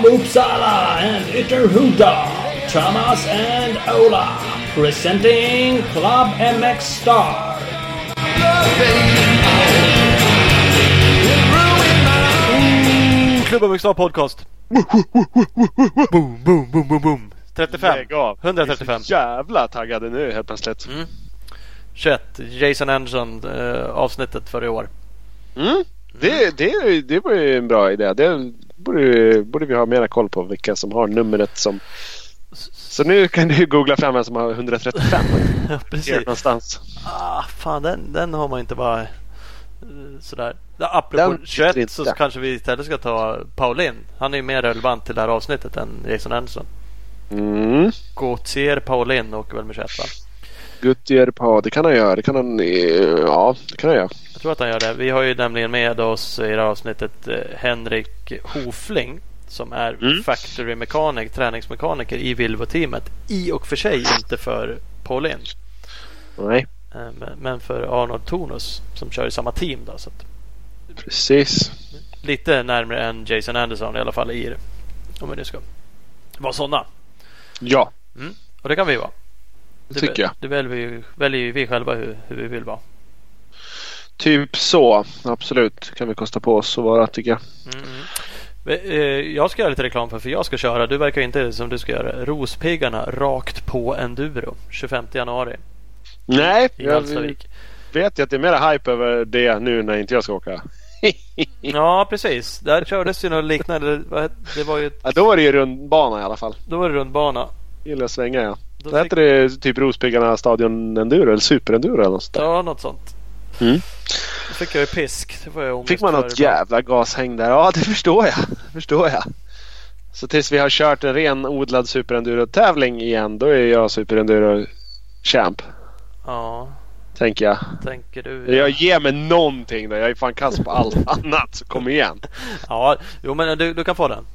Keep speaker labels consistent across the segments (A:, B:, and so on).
A: from Uppsala and Ytterhuda, Thomas and Ola, presenting Club MX Star.
B: Klubben Mixstar Podcast. boom, boom, boom, boom, boom. 35.
C: Lägg av.
B: 135.
C: Vi är så jävla taggade nu helt plötsligt.
B: Mm. 21. Jason Anderson eh, avsnittet för i år.
C: Mm. Det, det, det var ju en bra idé. Det borde, borde vi ha mera koll på vilka som har numret som... Så nu kan du googla fram vem som har 135.
B: Ja, precis.
C: någonstans.
B: Ah, fan, den, den har man inte bara eh, sådär. Apropå
C: Den
B: 21
C: sitter
B: så kanske vi istället ska ta Paulin. Han är ju mer relevant till det här avsnittet än Jason Anderson.
C: Mm.
B: Gautier Paulin åker väl med 21 va?
C: Guttier på, det kan han göra. Det kan han, eh, ja, det kan han göra.
B: Jag tror att han gör det. Vi har ju nämligen med oss i det här avsnittet eh, Henrik Hofling som är
C: Mm.
B: factory mechanic, träningsmekaniker i Vilvo-teamet. I och för sig inte för Paulin.
C: Nej,
B: eh, men- för Arnold Tornus som kör i samma team. Då, så
C: precis.
B: lite närmare än Jason Anderson i alla fall i det. Om vi nu ska vara sådana.
C: Ja,
B: Och det kan vi vara.
C: det tycker jag.
B: Det väljer, vi, väljer vi själva hur, hur vi vill vara.
C: Typ så. Absolut. Kan vi kosta på oss att vara tycker jag.
B: Mm, mm. Eh, Jag ska göra lite reklam för för jag ska köra. Du verkar inte som du ska göra. Rospiggarna rakt på enduro. 25 januari
C: Nej,
B: i
C: jag
B: Hallstavik.
C: vet ju att det är mera hype över det nu när inte jag ska åka.
B: Ja precis. Där kördes ju något liknande. Det var ju
C: Ja, då var det ju rundbana i alla fall.
B: då var det rundbana.
C: Gillar att svänga ja.
B: Då
C: Då
B: fick-
C: hette det typ Rospiggarna Stadion Enduro eller Superenduro eller något sånt där.
B: Ja något sånt.
C: Mm.
B: Då fick jag ju pisk. Det får jag
C: Fick man något jävla gashäng där? Ja, det förstår jag. Det förstår jag. Så tills vi har kört en renodlad Superenduro-tävling igen, då är jag Superenduro-champ.
B: Ja,
C: Tänker jag.
B: tänker du.
C: Jag ger mig någonting då. Jag är fan kass på allt annat. Så kom igen.
B: Ja, jo men du, du kan få den.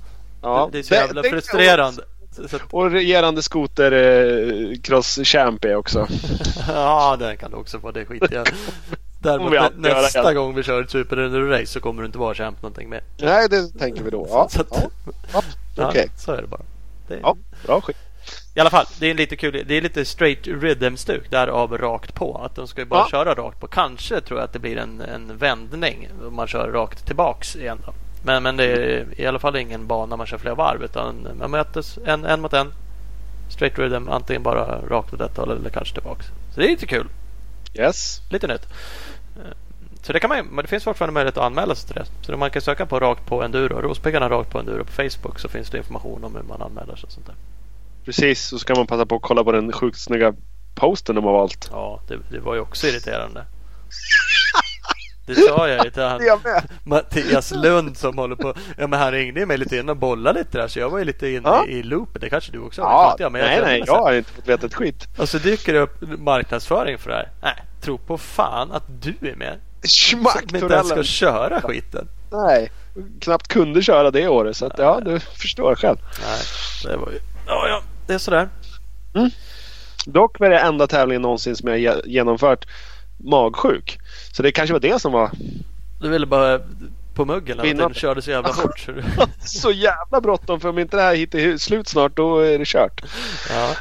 C: Ja.
B: Det är så jävla
C: det-
B: frustrerande. Så, att-
C: Och regerande skoter eh, cross champ är också.
B: ja, den kan du också få. Det skiter jag. Däremot nä,
C: göra
B: nästa gång vi kör ett Super Enduro Race så kommer du inte vara champ någonting mer.
C: Nej, det tänker vi då. Ja,
B: Så att-
C: ja. ja.
B: Ja. Så är det bara. Det,
C: Ja, bra skit.
B: I alla fall, det är lite kul. Det är lite straight rhythm-stuk därav rakt på. Att de ska ju bara
C: Ja.
B: köra rakt på. Kanske tror jag att det blir en, en vändning om man kör rakt tillbaks igen. Då. Men, men det är i alla fall ingen bana man kör flera varv utan man mötes en, en mot en. Straight rhythm, antingen bara rakt åt ett håll eller kanske tillbaks. Så det är lite kul.
C: Yes.
B: Lite nytt. Så det kan man men det finns fortfarande möjlighet att anmäla sig till det. Så man kan söka på rakt på enduro. Rospiggarna rakt på enduro på Facebook så finns det information om hur man anmäler sig och sånt där.
C: Precis, så ska man passa på att kolla på den sjukt snygga posten de har valt.
B: Ja, det, det var ju också irriterande. Det sa jag ju till han. Mattias Lund som håller på. Ja men han ringde ju mig lite innan och bollade lite där så jag var ju lite inne
C: Ja.
B: i loopet. Det kanske du också har,
C: Ja,
B: jag, men jag
C: nej, nej, jag har inte fått veta ett skit.
B: Och så dyker det upp marknadsföring för det här. Nej, tro på fan att du är med.
C: Schmack
B: Som inte ens ska köra skiten.
C: Nej, knappt kunde köra det året. Så att, ja, du förstår själv.
B: Nej, det var ju... Ja, ja, det är sådär.
C: Dock var det enda tävlingen någonsin som jag ge- genomfört magsjuk. Så det kanske var det som var
B: Du ville bara på muggen någonting. Du körde så jävla fort. Så
C: jävla bråttom. För om inte det här hittar slut snart då är det kört.
B: Ja.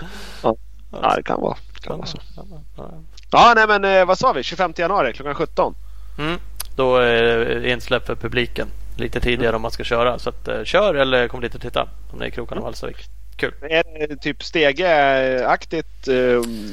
C: Ja, det kan vara, det kan vara så.
B: Ja, ja.
C: Ja, nej men eh, vad sa vi? 25 januari klockan 17.
B: Mm. Då är det insläpp för publiken. Lite tidigare om man ska köra. Så att, eh, kör eller kom dit och titta om ni är i krokarna av Hallstavik. Kul.
C: Är det typ stegeaktigt? eh,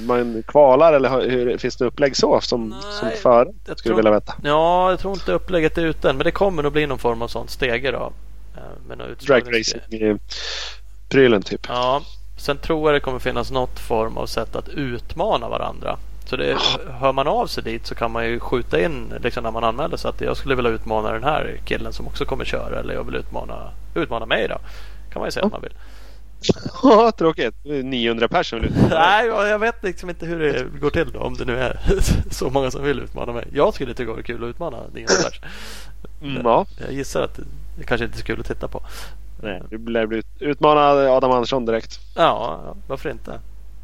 C: Man kvalar eller hur, finns det upplägg så som, som
B: Nej,
C: före?
B: jag
C: Skulle
B: tror-
C: vilja veta.
B: Ja, jag tror inte upplägget är ute än. Men det kommer nog bli någon form av sånt stege då. Eh, Med någon utslagningsgrej.
C: Dragracing-prylen typ.
B: Ja. Sen tror jag det kommer finnas något form av sätt att utmana varandra. Så det, hör man av sig dit så kan man ju skjuta in liksom när man anmäler sig att jag skulle vilja utmana den här killen som också kommer köra. Eller jag vill utmana, utmana mig då. Kan man ju säga att man vill.
C: Ja, tråkigt. Det är 900 personer vill.
B: Nej, jag vet liksom inte hur det går till då, om det nu är så många som vill utmana mig. Jag skulle tycka det var kul att utmana 900 pers.
C: Mm, ja.
B: Jag gissar att det kanske inte är så kul att titta på.
C: Nej, det lär bli ut- utmana Adam Andersson direkt.
B: Ja, varför inte?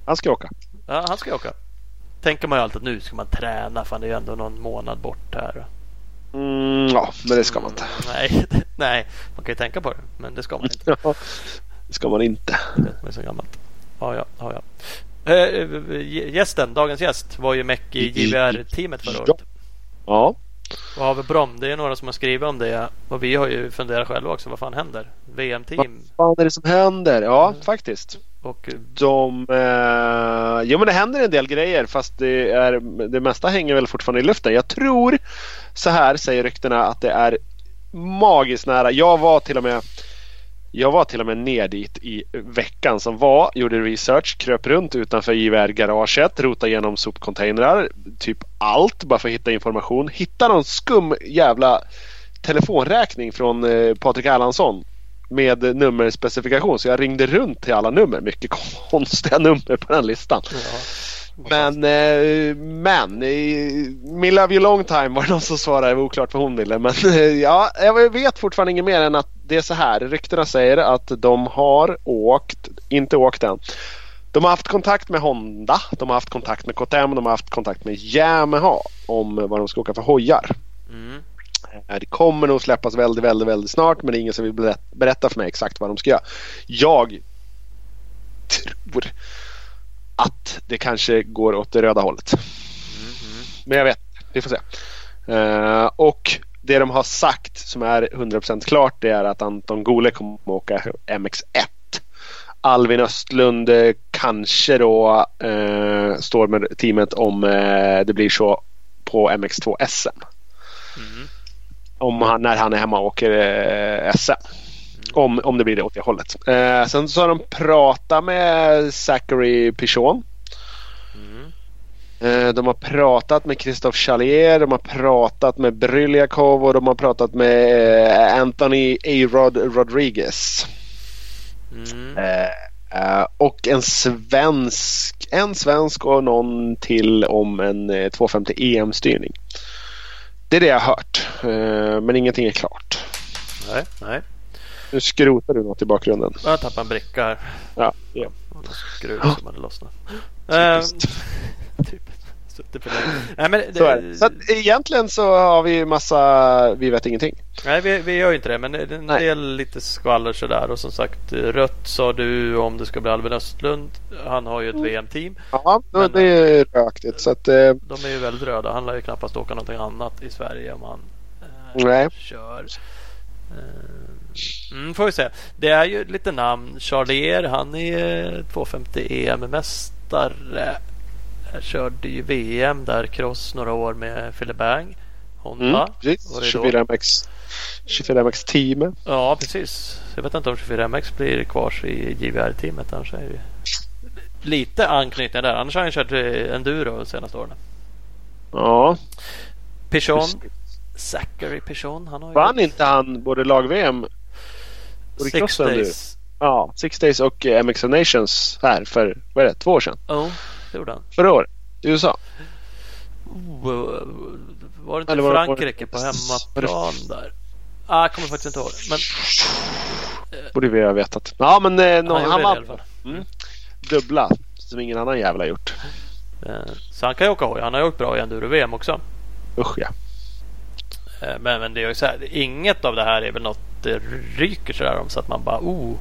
C: Han ska åka.
B: Ja, han ska åka. Tänker man ju alltid att nu ska man träna. Fan, det är ju ändå någon månad bort här.
C: Mm, ja, men det ska man inte.
B: Nej, nej, man kan ju tänka på det. Men det ska man inte.
C: Ja, det ska man inte.
B: Det är så gammalt. Ja, ja, ja, ja. Eh, gästen, dagens gäst var ju meck i JVR-teamet förra året.
C: Ja.
B: Har vi Brom? Det är några som har skrivit om det. Och vi har ju funderat själva också. Vad fan händer? VM-team?
C: Vad fan är det som händer? Ja, mm. faktiskt.
B: Och
C: de... Eh, jo men det händer en del grejer fast det, är, det mesta hänger väl fortfarande i luften. Jag tror så här säger ryktena att det är magiskt nära. Jag var till och med jag var till och med ner dit i veckan som var, gjorde research, kröp runt utanför JVR-garaget, rotade igenom sopcontainrar, typ allt bara för att hitta information. Hitta någon skum jävla telefonräkning från eh, Patrik Erlandsson med nummerspecifikation. Så jag ringde runt till alla nummer. Mycket konstiga nummer på den listan. Ja. Men, eh, men i Me Love You Long Time var det någon som svarade. Det var oklart vad hon ville. Men eh, ja, jag vet fortfarande inget mer än att det är så här. Ryktena säger att de har åkt, inte åkt än. De har haft kontakt med Honda, de har haft kontakt med KTM, de har haft kontakt med Yamaha om vad de ska åka för hojar. Mm. Det kommer nog släppas väldigt, väldigt, väldigt snart men det är ingen som vill berätta för mig exakt vad de ska göra. Jag tror att det kanske går åt det röda hållet. Mm. Men jag vet Vi får se. Uh, och det de har sagt som är 100% klart det är att Anton Gole kommer att åka MX1. Alvin Östlund eh, kanske då uh, står med teamet om uh, det blir så på MX2 SM. Mm. Om han, när han är hemma och åker SM. Om, om det blir det åt det hållet. Eh, sen så har de pratat med Zachary Pichon. Mm. Eh, de har pratat med Christophe Chalier, de har pratat med Bryliakov och de har pratat med eh, Anthony A-Rod Rodriguez. Mm. Eh, och en svensk, en svensk och någon till om en 250 eh, EM-styrning. Det är det jag har hört. men ingenting är klart.
B: Nej, nej.
C: Nu skrotar du något i bakgrunden.
B: Jag tappade en bricka här.
C: Ja, ja.
B: Skruv som hade lossnat. Ehm, typ.
C: Nej, men det, så, är. så att, egentligen så har vi massa, vi vet ingenting.
B: Nej vi, vi gör ju inte det men det är en Nej. del lite skvaller sådär och som sagt rött sa du om det ska bli Albin Östlund. Han har ju ett mm. VM-team.
C: Ja men, det är rökigt så att. Eh,
B: de är ju väldigt röda. Han lär ju knappast åka någonting annat i Sverige om han eh, Nej. kör. Eh, Mm, får vi se. Det är ju lite namn. Charlier, han är 250 EM-mästare. Körde ju VM där cross några år med Philip Bang. Honda.
C: Mm, precis. 24MX, 24MX team.
B: Ja, precis. Jag vet inte om 24MX blir kvar i JVR-teamet. Annars är det lite anknytning där. Annars har han kört enduro de senaste åren.
C: Ja.
B: Pichon. Zachary Pichon. Han har
C: Vann inte han både lag-VM
B: Six Days.
C: Ja, Six Days och eh, MX Nations här för vad är det, två år sedan.
B: Ja, oh, det gjorde han.
C: Förra året i USA.
B: Oh, var det inte Eller Frankrike var, var, på hemmaplan där? Ah, jag kommer faktiskt inte ihåg. Men...
C: Borde vi ha vetat. Ja, men eh, någon, han, han vann. Mm. Dubbla som ingen annan jävla gjort.
B: Eh, så han kan ju åka hoj. Han har ju åkt bra i enduro-VM också.
C: Usch ja.
B: Eh, men, men det är ju så här, inget av det här är väl något det ryker sådär om så att man bara oh,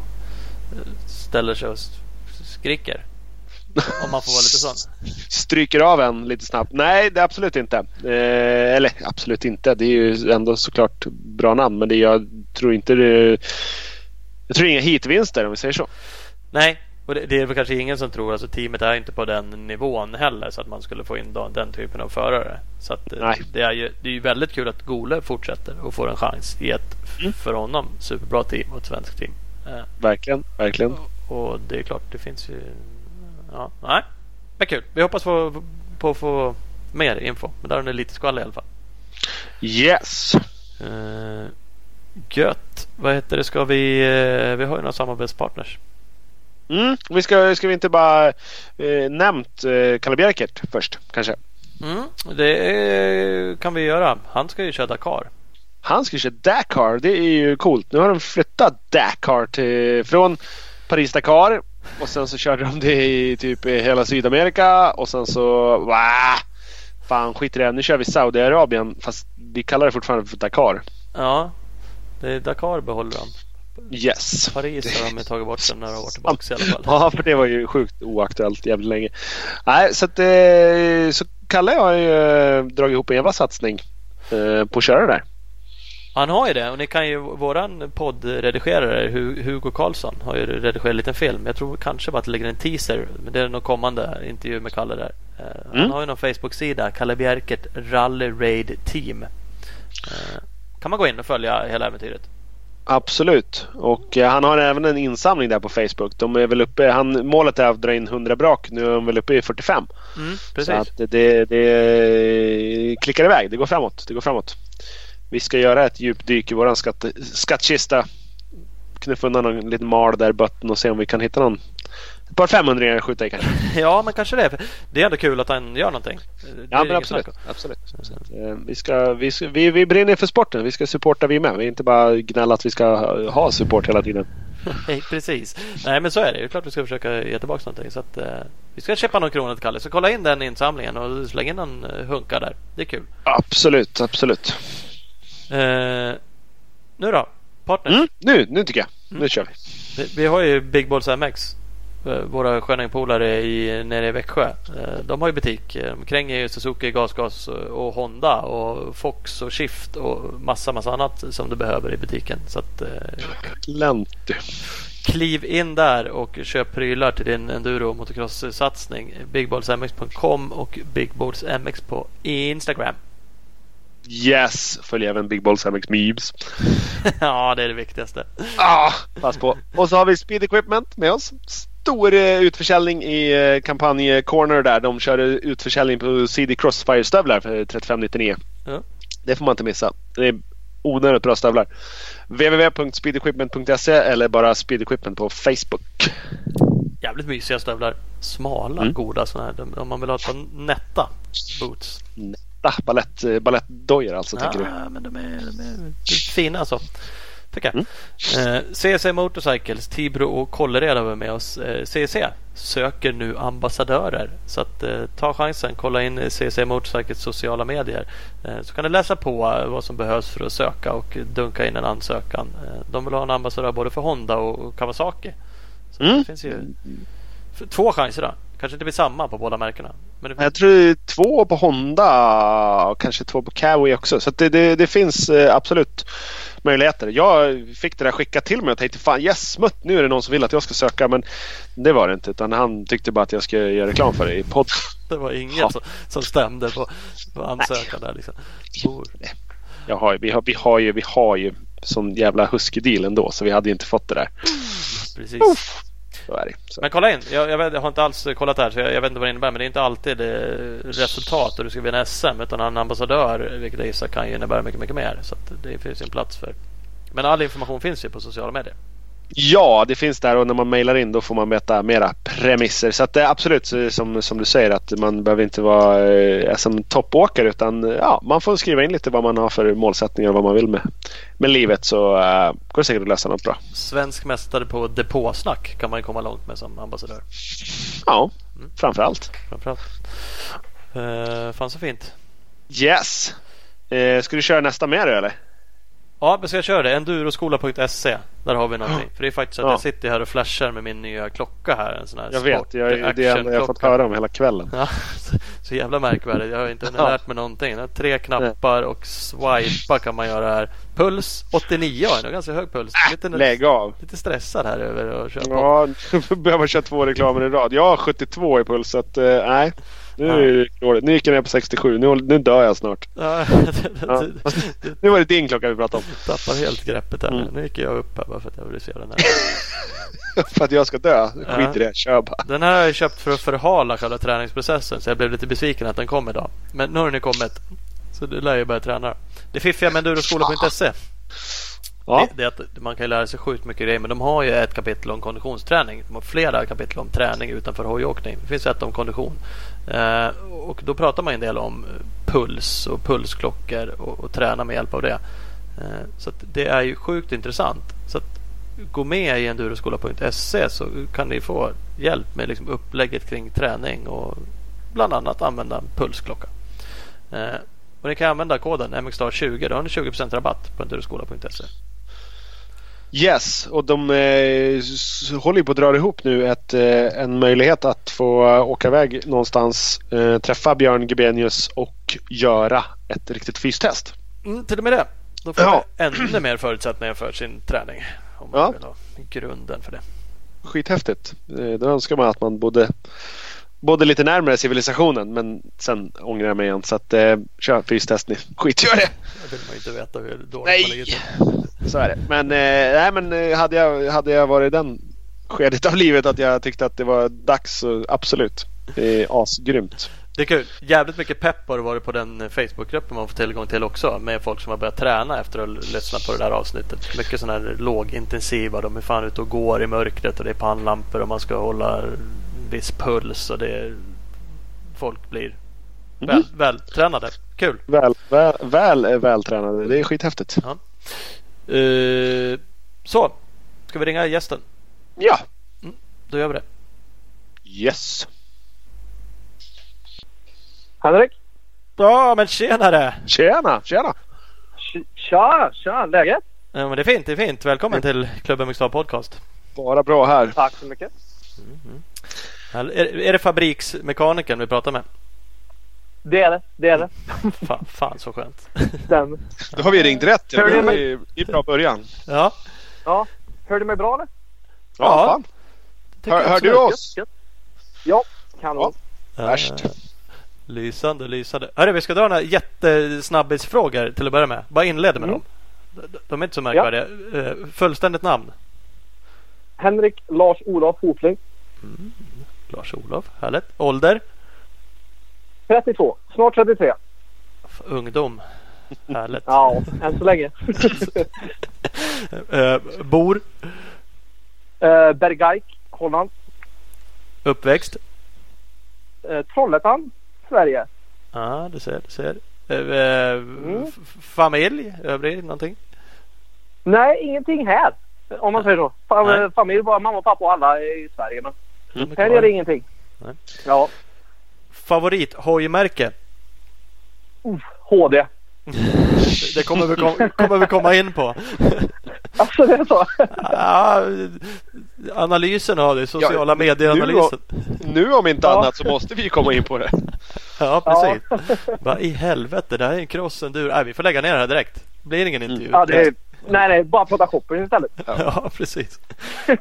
B: ställer sig och skriker. Om man får vara lite sån.
C: Stryker av en lite snabbt. Nej, det är absolut inte. Eh, eller absolut inte. Det är ju ändå såklart bra namn. Men det, jag tror inte det... Jag tror inga hitvinster om vi säger så.
B: Nej, och det, det, är väl kanske ingen som tror, alltså teamet är inte på den nivån heller så att man skulle få in den typen av förare. Så att, eh, det är ju det är ju väldigt kul att Gole fortsätter och får en chans i ett mm. för honom superbra team och ett svenskt team.
C: Eh, verkligen, verkligen.
B: Och, och, det är klart, det finns ju... Ja, nej, men kul. Vi hoppas på, på att få mer info. Men där är det lite skvaller i alla fall.
C: Yes.
B: Uh, gött. Vad heter det? Ska vi... Uh, vi har ju några samarbetspartners.
C: Mm. Vi ska, ska vi inte bara eh, nämnt eh, Kalle Bjerkert först kanske?
B: Mm, det kan vi göra. Han ska ju köra Dakar.
C: Han ska köra Dakar. Det är ju coolt. Nu har de flyttat Dakar till, från Paris-Dakar och sen så körde de det i typ hela Sydamerika och sen så... Wow, Fan skit i det. Nu kör vi Saudiarabien fast vi kallar det fortfarande för Dakar.
B: Ja, det är Dakar behåller de.
C: Yes.
B: Paris har de tagit bort sen några år tillbaka i alla fall.
C: Ja, för det var ju sjukt oaktuellt jävligt länge. Nej, så att eh, så Kalle har ju eh, dragit ihop en jävla satsning eh, på att köra det där.
B: Han har ju det och ni kan ju våran poddredigerare Hu- Hugo Karlsson har ju redigerat en liten film. Jag tror kanske bara att det ligger en teaser. Men det är någon kommande intervju med Kalle där. Eh, Han
C: Mm.
B: har ju någon Facebook-sida. Kalle Bjerkert Rally Raid Team. Kan man gå in och följa hela äventyret.
C: Absolut. Och eh, han har även en insamling där på Facebook. De är väl uppe, han, målet är att dra in 100 brak. Nu är de väl uppe i 45.
B: Mm,
C: Så
B: precis.
C: att det, det klickar iväg. Det går framåt. Det går framåt. Vi ska göra ett djupdyk i våran skatt, skattkista. Knuffa undan någon liten mal där i botten och se om vi kan hitta någon. Par 500 att skjuta i kanske.
B: Ja, men kanske det. Det är ändå kul att han gör någonting. Det
C: Ja men absolut. absolut. Eh, Vi, ska, vi, ska, vi, vi brinner för sporten. Vi ska supporta vi med. Vi är inte bara gnälla att vi ska ha- support hela tiden.
B: Nej, precis. Nej, men så är det. Det är klart vi ska försöka ge tillbaka någonting. Så att, eh, vi ska köpa någon krona till Kalle. Så kolla in den insamlingen och släng in en eh, hunka där. Det är kul.
C: Absolut, absolut.
B: Eh, nu då? Partners.
C: Mm, nu, nu tycker jag.
B: Mm.
C: Nu kör vi.
B: Vi, vi har ju Big Balls MX. Eh, Våra sköningpolare i, nere i Växjö. Eh, De har ju butik. Eh, De kränger ju Suzuki, Gasgas och- Honda och Fox och Shift och massa, massa annat som du behöver i butiken. Så att,
C: Lent du.
B: kliv in där och köp prylar till din enduro och motocross-satsning. Bigballsmx.com och Bigballsmx på Instagram.
C: Yes! Följ även Big Balls MX Memes.
B: ja, det är det viktigaste.
C: Ah, pass på. Och så har vi Speed Equipment med oss. Stor eh, utförsäljning i eh, kampanj Corner där. De kör eh, utförsäljning på CD Crossfire-stövlar för 3599.
B: Ja.
C: Det får man inte missa. Det är onödigt bra stövlar. www.speedequipment.se eller bara Speed Equipment på Facebook.
B: Jävligt mysiga stövlar. Smala,
C: Mm.
B: goda sådana här. Om man vill ha ett par nätta boots.
C: Netta balett, eh, balettdojor alltså tänker du?
B: Ja, men de är, de är fina alltså. Tycker jag.
C: Mm.
B: Eh, CC Motorcycles, Tibro och Kållered har vi med oss. Eh, CC söker nu ambassadörer. Så att, eh, ta chansen. Kolla in CC Motorcycles sociala medier. Eh, så kan du läsa på eh, vad som behövs för att söka och dunka in en ansökan. Eh, de vill ha en ambassadör både för Honda och Kawasaki. Så
C: Mm.
B: det finns ju två chanser då. Kanske inte blir samma på båda märkena. Men det
C: Jag tror två på Honda och kanske två på Kawi också. Så det, det, det finns absolut möjligheter. Jag fick det där skickat till mig och tänkte fan yes smutt nu är det någon som vill att jag ska söka. Men det var det inte utan han tyckte bara att jag ska göra reklam för det i podd.
B: Det var inget
C: Ja.
B: som, som stämde på, på ansökan där liksom.
C: Jag har, vi, har, vi, har ju, vi har ju sån jävla husky-deal ändå så vi hade ju inte fått det där.
B: Precis.
C: Så är det. Så.
B: Men kolla in. Jag, jag, vet, jag har inte alls kollat det här så jag, jag vet inte vad det innebär. Men det är inte alltid eh, resultat och du ska vinna SM. Utan en ambassadör, vilket jag gissar kan ju innebära mycket, mycket mer. Så att det finns ju en plats för. Men all information finns ju på sociala medier.
C: Ja, det finns där och när man mejlar in då får man veta mera premisser. Så att det är absolut som, som du säger att man behöver inte vara eh, som toppåkare utan eh, ja, man får skriva in lite vad man har för målsättningar och vad man vill med, med livet så uh, går det säkert att lösa något bra.
B: Svensk mästare på depåsnack kan man ju komma långt med som ambassadör.
C: Ja,
B: Mm.
C: framför allt.
B: Framförallt. Uh, fan så fint.
C: Yes! Eh, ska du köra nästa med dig eller?
B: Ja, men ska jag köra det? Enduroskola.se. Där har vi någonting. För det är faktiskt att
C: Ja.
B: jag sitter här och flashar med min nya klocka här. En sån här
C: Jag vet, jag, det är det jag har fått höra om hela kvällen.
B: Ja, så, så jävla märkvärdigt. Jag har inte
C: Ja.
B: lärt mig någonting. Tre knappar och swipa kan man göra här. Puls 89 har jag. Ganska hög puls. Lite,
C: Lägg av!
B: lite stressad här över att köra på.
C: Ja, behöver köra två reklamer i rad. Jag har 72 i puls så att eh, nej. Nu, är det dåligt. nu gick jag ner på 67. Nu, nu dör jag snart.
B: Ja,
C: Nu var det din klocka vi pratade om.
B: tappar helt greppet här.
C: Mm.
B: Nu gick jag upp här bara för att jag ville se den här.
C: För att jag ska dö. Skit
B: Ja.
C: i det. Kör bara.
B: Den här har jag köpt för att förhala själva träningsprocessen. Så jag blev lite besviken att den kom idag. Men nu har den ju kommit. Så du lär ju börja träna. Det fiffiga med enduroskola.se
C: Ja.
B: det, det att man kan lära sig sjukt mycket grejer. Men de har ju ett kapitel om konditionsträning. De har flera kapitel om träning utanför hojåkning. Det finns ett om kondition. Eh, och då pratar man en del om puls och pulsklockor och, och träna med hjälp av det. Eh, så att det är ju sjukt intressant. Så att gå med i enduroskola.se så kan ni få hjälp med liksom upplägget kring träning och bland annat använda en pulsklocka. Eh, och ni kan använda koden MXSTAR20. Då har ni 20% rabatt på enduroskola.se.
C: Yes, och de eh, håller ju på att dra ihop nu ett, eh, en möjlighet att få åka iväg någonstans, eh, träffa Björn Gebenius och göra ett riktigt fystest.
B: Mm, till och med det. Då får
C: Ja.
B: man ännu mer förutsättningar för sin träning. Om man
C: Ja.
B: vill ha grunden för det.
C: Skithäftigt. Eh, då önskar man att man bodde, bodde lite närmare civilisationen men sen ångrar jag mig igen. Så att, eh, kör fystest ni. Skitgör det!
B: Det vill man ju inte veta hur dåligt man
C: Nej!
B: ligger till.
C: Så är det. Men, eh, nej, men eh, hade, jag, hade jag varit i den skedet av livet att jag tyckte att det var dags så absolut. Det är asgrymt.
B: Det är kul. Jävligt mycket pepp har det varit på den Facebookgruppen man får tillgång till också. Med folk som har börjat träna efter att ha lyssnat på det där avsnittet. Mycket sådana här lågintensiva. De är fan ute och går i mörkret och det är pannlampor och man ska hålla viss puls. Och det är... Folk blir väl, vältränade. Kul.
C: Väl, väl, väl eh, vältränade. Det är skithäftigt.
B: Uh, så, ska vi ringa gästen?
C: Ja.
B: Då gör vi det.
C: Yes.
D: Henrik?
B: Ja, men tjenare!
C: Tjena, tjena.
D: Tja, tja, läget?
B: Ja, men det är fint, det är fint. Välkommen till Klubben Mixed Podcast.
C: Bara bra här.
D: Tack så mycket.
B: Är, är det fabriksmekanikern vi pratar med?
D: Det är det, det är det.
B: Fan, fan så skönt.
D: Den.
C: Då har vi ringt rätt. Ja. Det
D: mig?
C: är är bra början.
B: Ja,
D: Ja, hör du mig bra eller?
C: Ja,
B: Ja.
C: Hör, hör du oss?
D: Ja, kanon.
C: Ja. Värst.
B: Eh, Lysande, lysande. Hörru, vi ska dra några jättesnabbisfrågor till att börja med. Bara inleda med
D: Mm.
B: dem. De- De är inte så märkvärdiga. Eh, Fullständigt namn?
D: Henrik Lars-Olof Hofling.
B: Lars-Olof, härligt. Ålder?
D: 32, snart 33.
B: F- Ungdom, härligt.
D: Ja, än så länge.
B: Eh, bor?
D: uh, Bergijk, Holland.
B: Uppväxt?
D: Uh, Trollhättan, Sverige.
B: Ja, du ser, du ser. Eh, f- familj? Övrig någonting?
D: Nej, ingenting här. Om man säger så. Fam-
B: Nej.
D: familj, bara mamma, pappa och alla i Sverige. Men
B: är
D: här är det ingenting.
B: Nej.
D: Ja,
B: Favorit hojmärke?
D: HD.
B: Det kommer vi, kom, kommer vi komma in på.
D: Alltså det är så.
B: Ja, analysen av det, sociala
C: Ja,
B: medier-analysen.
C: Nu om inte
D: Ja.
C: annat så måste vi komma in på det.
B: Ja, precis. Vad i helvete, det här är en cross-enduro. Nej, vi får lägga ner det här direkt. Det blir ingen intervju.
D: Ja, det är, nej, nej, bara prata shopping istället.
B: Ja, precis.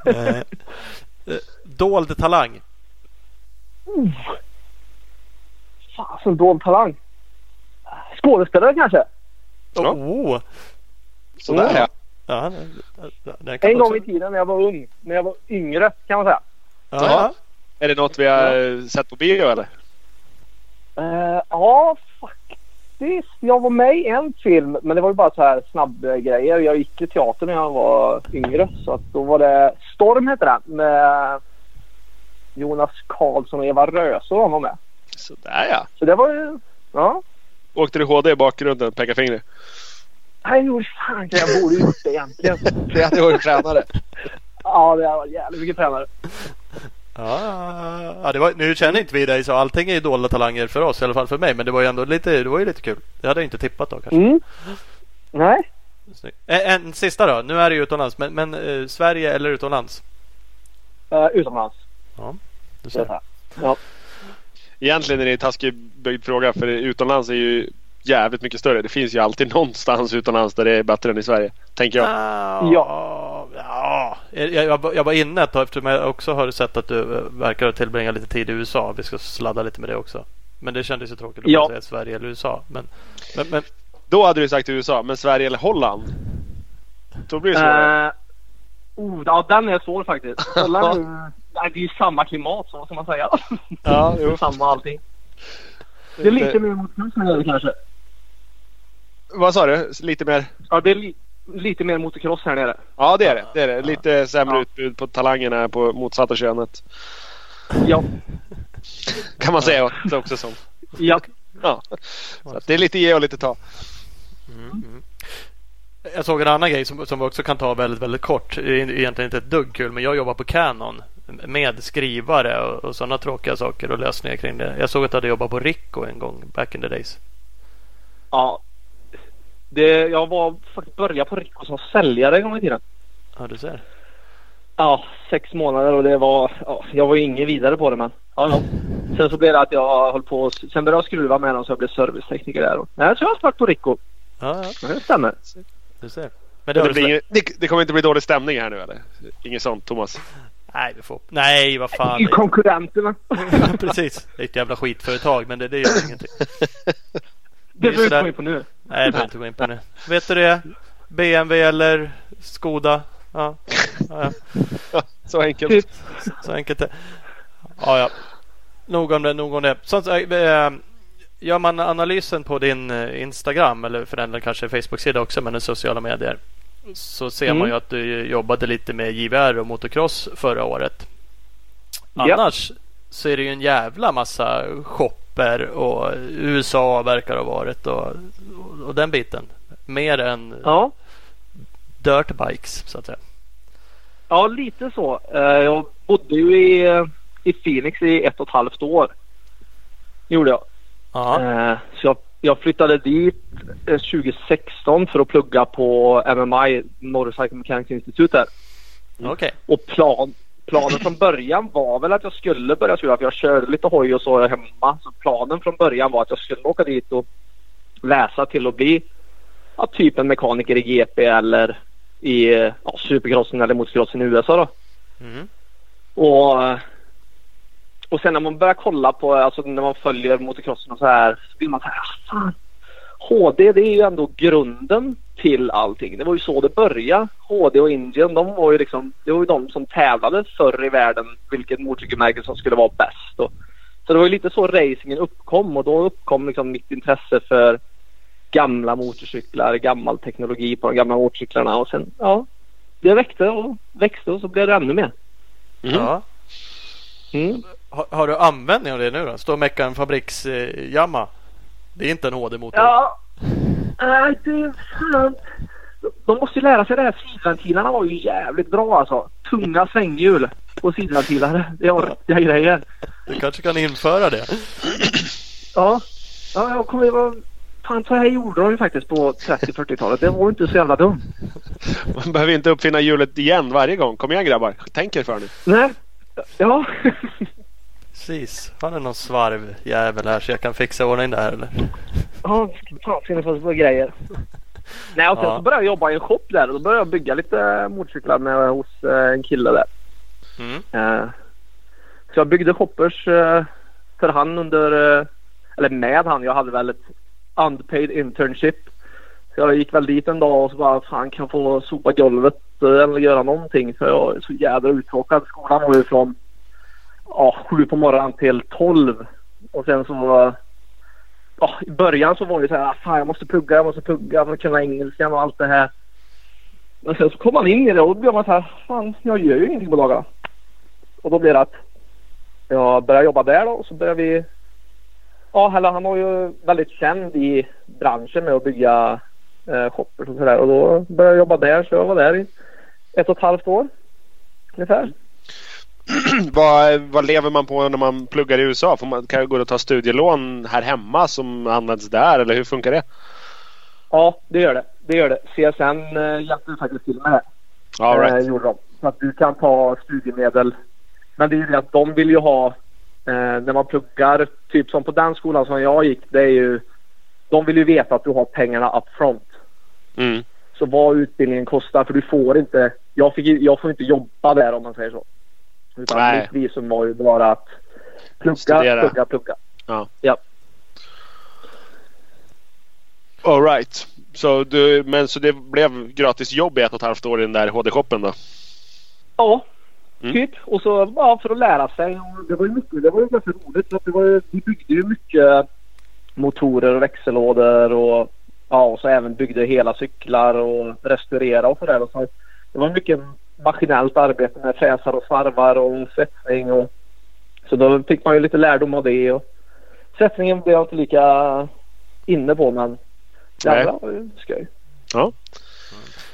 B: eh, dold talang.
D: Fasen, dold talang. Skådespelare kanske?
C: Ja.
B: Oh,
C: Sådär ja.
B: ja,
D: En
B: också-
D: gång i tiden när jag var ung. När jag var yngre kan man säga.
B: Ja, ja.
C: Är det något vi har eh, sett på bio eller?
D: Eh, ja, faktiskt. Jag var med i en film, men det var ju bara så här snabbgrejer. Jag gick i teater när jag var yngre. Så att då var det Storm hette den med Jonas Karlsson och Eva Röse var med.
C: Sådär ja.
D: Så det var ju... Ja.
C: Åkte du HD i bakgrunden? Peka fingret.
D: Nej, jag gjorde fan det. Jag borde gjort det egentligen.
C: Det hade varit tränare.
D: Ja, det var jävligt mycket tränare.
B: Ja, ja, det var, nu känner inte vi dig så allting är ju dolda talanger för oss, i alla fall för mig. Men det var ju ändå lite, det var ju lite kul. Det hade jag inte tippat då kanske.
D: Mm. Nej.
B: Snyggt. Eh, En sista då. Nu är det ju utomlands. Men, men eh, Sverige eller utomlands?
D: Uh, utomlands.
B: Du
D: Så
B: ser.
D: här. Ja.
C: Egentligen är det en taskig byggd fråga för utomlands är ju jävligt mycket större. Det finns ju alltid någonstans utomlands där det är bättre än i Sverige. Tänker jag.
B: Ja. ja. Jag, jag, var inne ett tag eftersom jag också har sett att du eh, verkar tillbringa lite tid i USA. Vi ska sladda lite med det också. Men det kändes ju tråkigt att
D: Ja.
B: säga Sverige eller USA. Men, men, men
C: Då hade du sagt USA, men Sverige eller Holland? Då blir det svårare.
D: Uh, oh, ja, den är svår faktiskt. Holland det är ju samma klimat så ska man säga.
C: Ja, jo.
D: samma allting. Det är lite mer mot kusten kanske.
C: Vad sa du? Lite mer?
D: Ja, det är li- lite mer motocross här nere.
C: Ja, det är det. det, är det. Lite sämre
D: Ja.
C: utbud på talangerna på motsatta könet.
D: Ja.
C: Kan man säga också som.
D: Ja.
C: Ja. Så det är lite ge och lite ta.
B: Jag såg en annan grej som, som vi också kan ta väldigt, väldigt kort. Det är egentligen inte ett dugg kul, men jag jobbar på Canon med skrivare och, och sådana tråkiga saker och lösningar kring det. Jag såg att du hade jobbat på Rico en gång back in the days.
D: Ja. Det, jag var faktiskt började på Rico som säljare en gång i tiden.
B: Ja, du ser.
D: Ja, sex månader och det var... Ja, jag var ju ingen vidare på det men... Ja, ja. Sen så blev det att jag höll på... Sen började jag skruva med dem så jag blev servicetekniker där. Och, nej, så jag har varit på Rico.
B: Ja, ja,
D: Det stämmer.
B: du ser. Men det,
C: Det,
B: har
C: blir det, det kommer inte bli dålig stämning här nu eller? Inget sånt Thomas?
B: Nej, vi får... Nej, vad fan.
D: I konkurrenterna.
B: Precis. Det är ett jävla skitföretag men det, det gör ingenting.
D: Det behöver vi inte gå in på nu.
B: Nej, det behöver inte gå in på nu. Vet du det? BMW eller Skoda? Ja, ja, ja.
C: Så enkelt.
B: Så enkelt är Ja, ja. Nog om det, nog om det. Sånt, äh, gör man analysen på din eh, Instagram eller för den kanske Facebook-sida också men i sociala medier. Så ser
D: Mm.
B: man ju att du jobbade lite med JVR och motocross förra året.
D: Ja.
B: Annars så är det ju en jävla massa shopper och USA verkar ha varit och, och, och den biten. Mer än
D: Ja.
B: dirtbikes så att säga.
D: Ja, lite så. Eh, Jag bodde ju i, i Phoenix i ett och ett halvt år. Gjorde jag.
B: Ja,
D: Eh, Så jag, jag flyttade dit eh, 2016 för att plugga på MMI, Motorcycle Mechanics Institute där.
B: okej.
D: Och plan, planen från början var väl att jag skulle börja skruva för jag körde lite hoj och så hemma. Så planen från början var att jag skulle åka dit och läsa till att bli ja, typ en mekaniker i GP eller i eh, ja, supercrossen eller motocrossen i USA då.
B: Mm.
D: Och, och sen när man börjar kolla på, alltså när man följer motocrossen och så här så blir man så här, "Ah, fan. HD det är ju ändå grunden till allting. Det var ju så det började. HD och Indien de var ju liksom, det var ju de som tävlade förr i världen vilket motorcykelmärke som skulle vara bäst. Och, så det var ju lite så racingen uppkom och då uppkom liksom mitt intresse för gamla motorcyklar, gammal teknologi på de gamla motorcyklarna och sen ja, det växte och växte och så blev det ännu mer.
B: Ja.
D: Mm.
B: Har, har du användning av det nu då? Står och meckar en fabriks eh? Det är inte en HD-motor.
D: Ja, nej det är fan. De måste ju lära sig det här. Sidventilerna var ju jävligt bra alltså. Tunga svänghjul på sidventiler. Det var riktiga grejer.
B: Du kanske kan införa det?
D: Ja, ja jag kommer ihåg. Fan så här gjorde de ju faktiskt på 30-40-talet. Det var ju inte så jävla dumt.
C: Man behöver inte uppfinna hjulet igen varje gång. Kom igen grabbar. Tänk er för nu.
D: Nej. Ja.
B: Precis. Har du någon svarvjävel här så jag kan fixa ordning det här eller?
D: Ja, fan ska ni få så grejer. Nej och sen
B: Ja.
D: så började jag jobba i en shop där och då började jag bygga lite motorcyklar med, hos eh, en kille där.
B: Mm.
D: Eh, Så jag byggde shoppers eh, för han under, eller med han. Jag hade väl ett unpaid internship. Så jag gick väl dit en dag och så bara fan kan jag få sopa golvet eh, eller göra någonting för jag är så jävla uttråkad. Skolan var ju från ja, sju på morgonen till tolv. Och sen så ja, i början så var det så här, ah, fan jag måste plugga, jag måste plugga, jag måste kunna engelskan och allt det här. Men sen så kom man in i det och då blev man så här, fan jag gör ju ingenting på dagarna. Och då blev det att jag började jobba där då och så började vi Ja, eller han var ju väldigt känd i branschen med att bygga eh, shoppers och sådär och då började jag jobba där så jag var där i ett och ett halvt år ungefär.
C: vad, vad lever man på när man pluggar i USA? Får man, kan jag gå och ta studielån här hemma som används där eller hur funkar det?
D: Ja, det gör det. Det gör det. CSN eh, hjälpte faktiskt till med det.
C: All
D: eh,
C: right.
D: gjorde de. Så att du kan ta studiemedel. Men det är ju det att de vill ju ha eh, när man pluggar, typ som på den skolan som jag gick, det är ju de vill ju veta att du har pengarna up front.
C: Mm.
D: Så vad utbildningen kostar, för du får inte, jag, fick, jag får inte jobba där om man säger så. Utan
C: Nej.
D: mitt visum var ju bara att plugga,
C: Studera.
D: plugga, plugga.
C: Ja.
D: Ja.
C: All right. Så, du, men, så det blev gratis jobb i ett och ett halvt år i den där HD-shoppen då?
D: Ja,
C: Mm.
D: typ. Och så ja, för att lära sig. Och det var ju mycket, det var ju ganska roligt. För att det var ju, vi byggde ju mycket motorer och växellådor och ja, och så även byggde hela cyklar och restaurera och sådär. Och så det var mycket maskinellt arbete med fräsar och svarvar och svetsning. Och, så då fick man ju lite lärdom av det. Och svetsningen blev jag inte lika inne på men det andra var ju skoj.
C: Ja.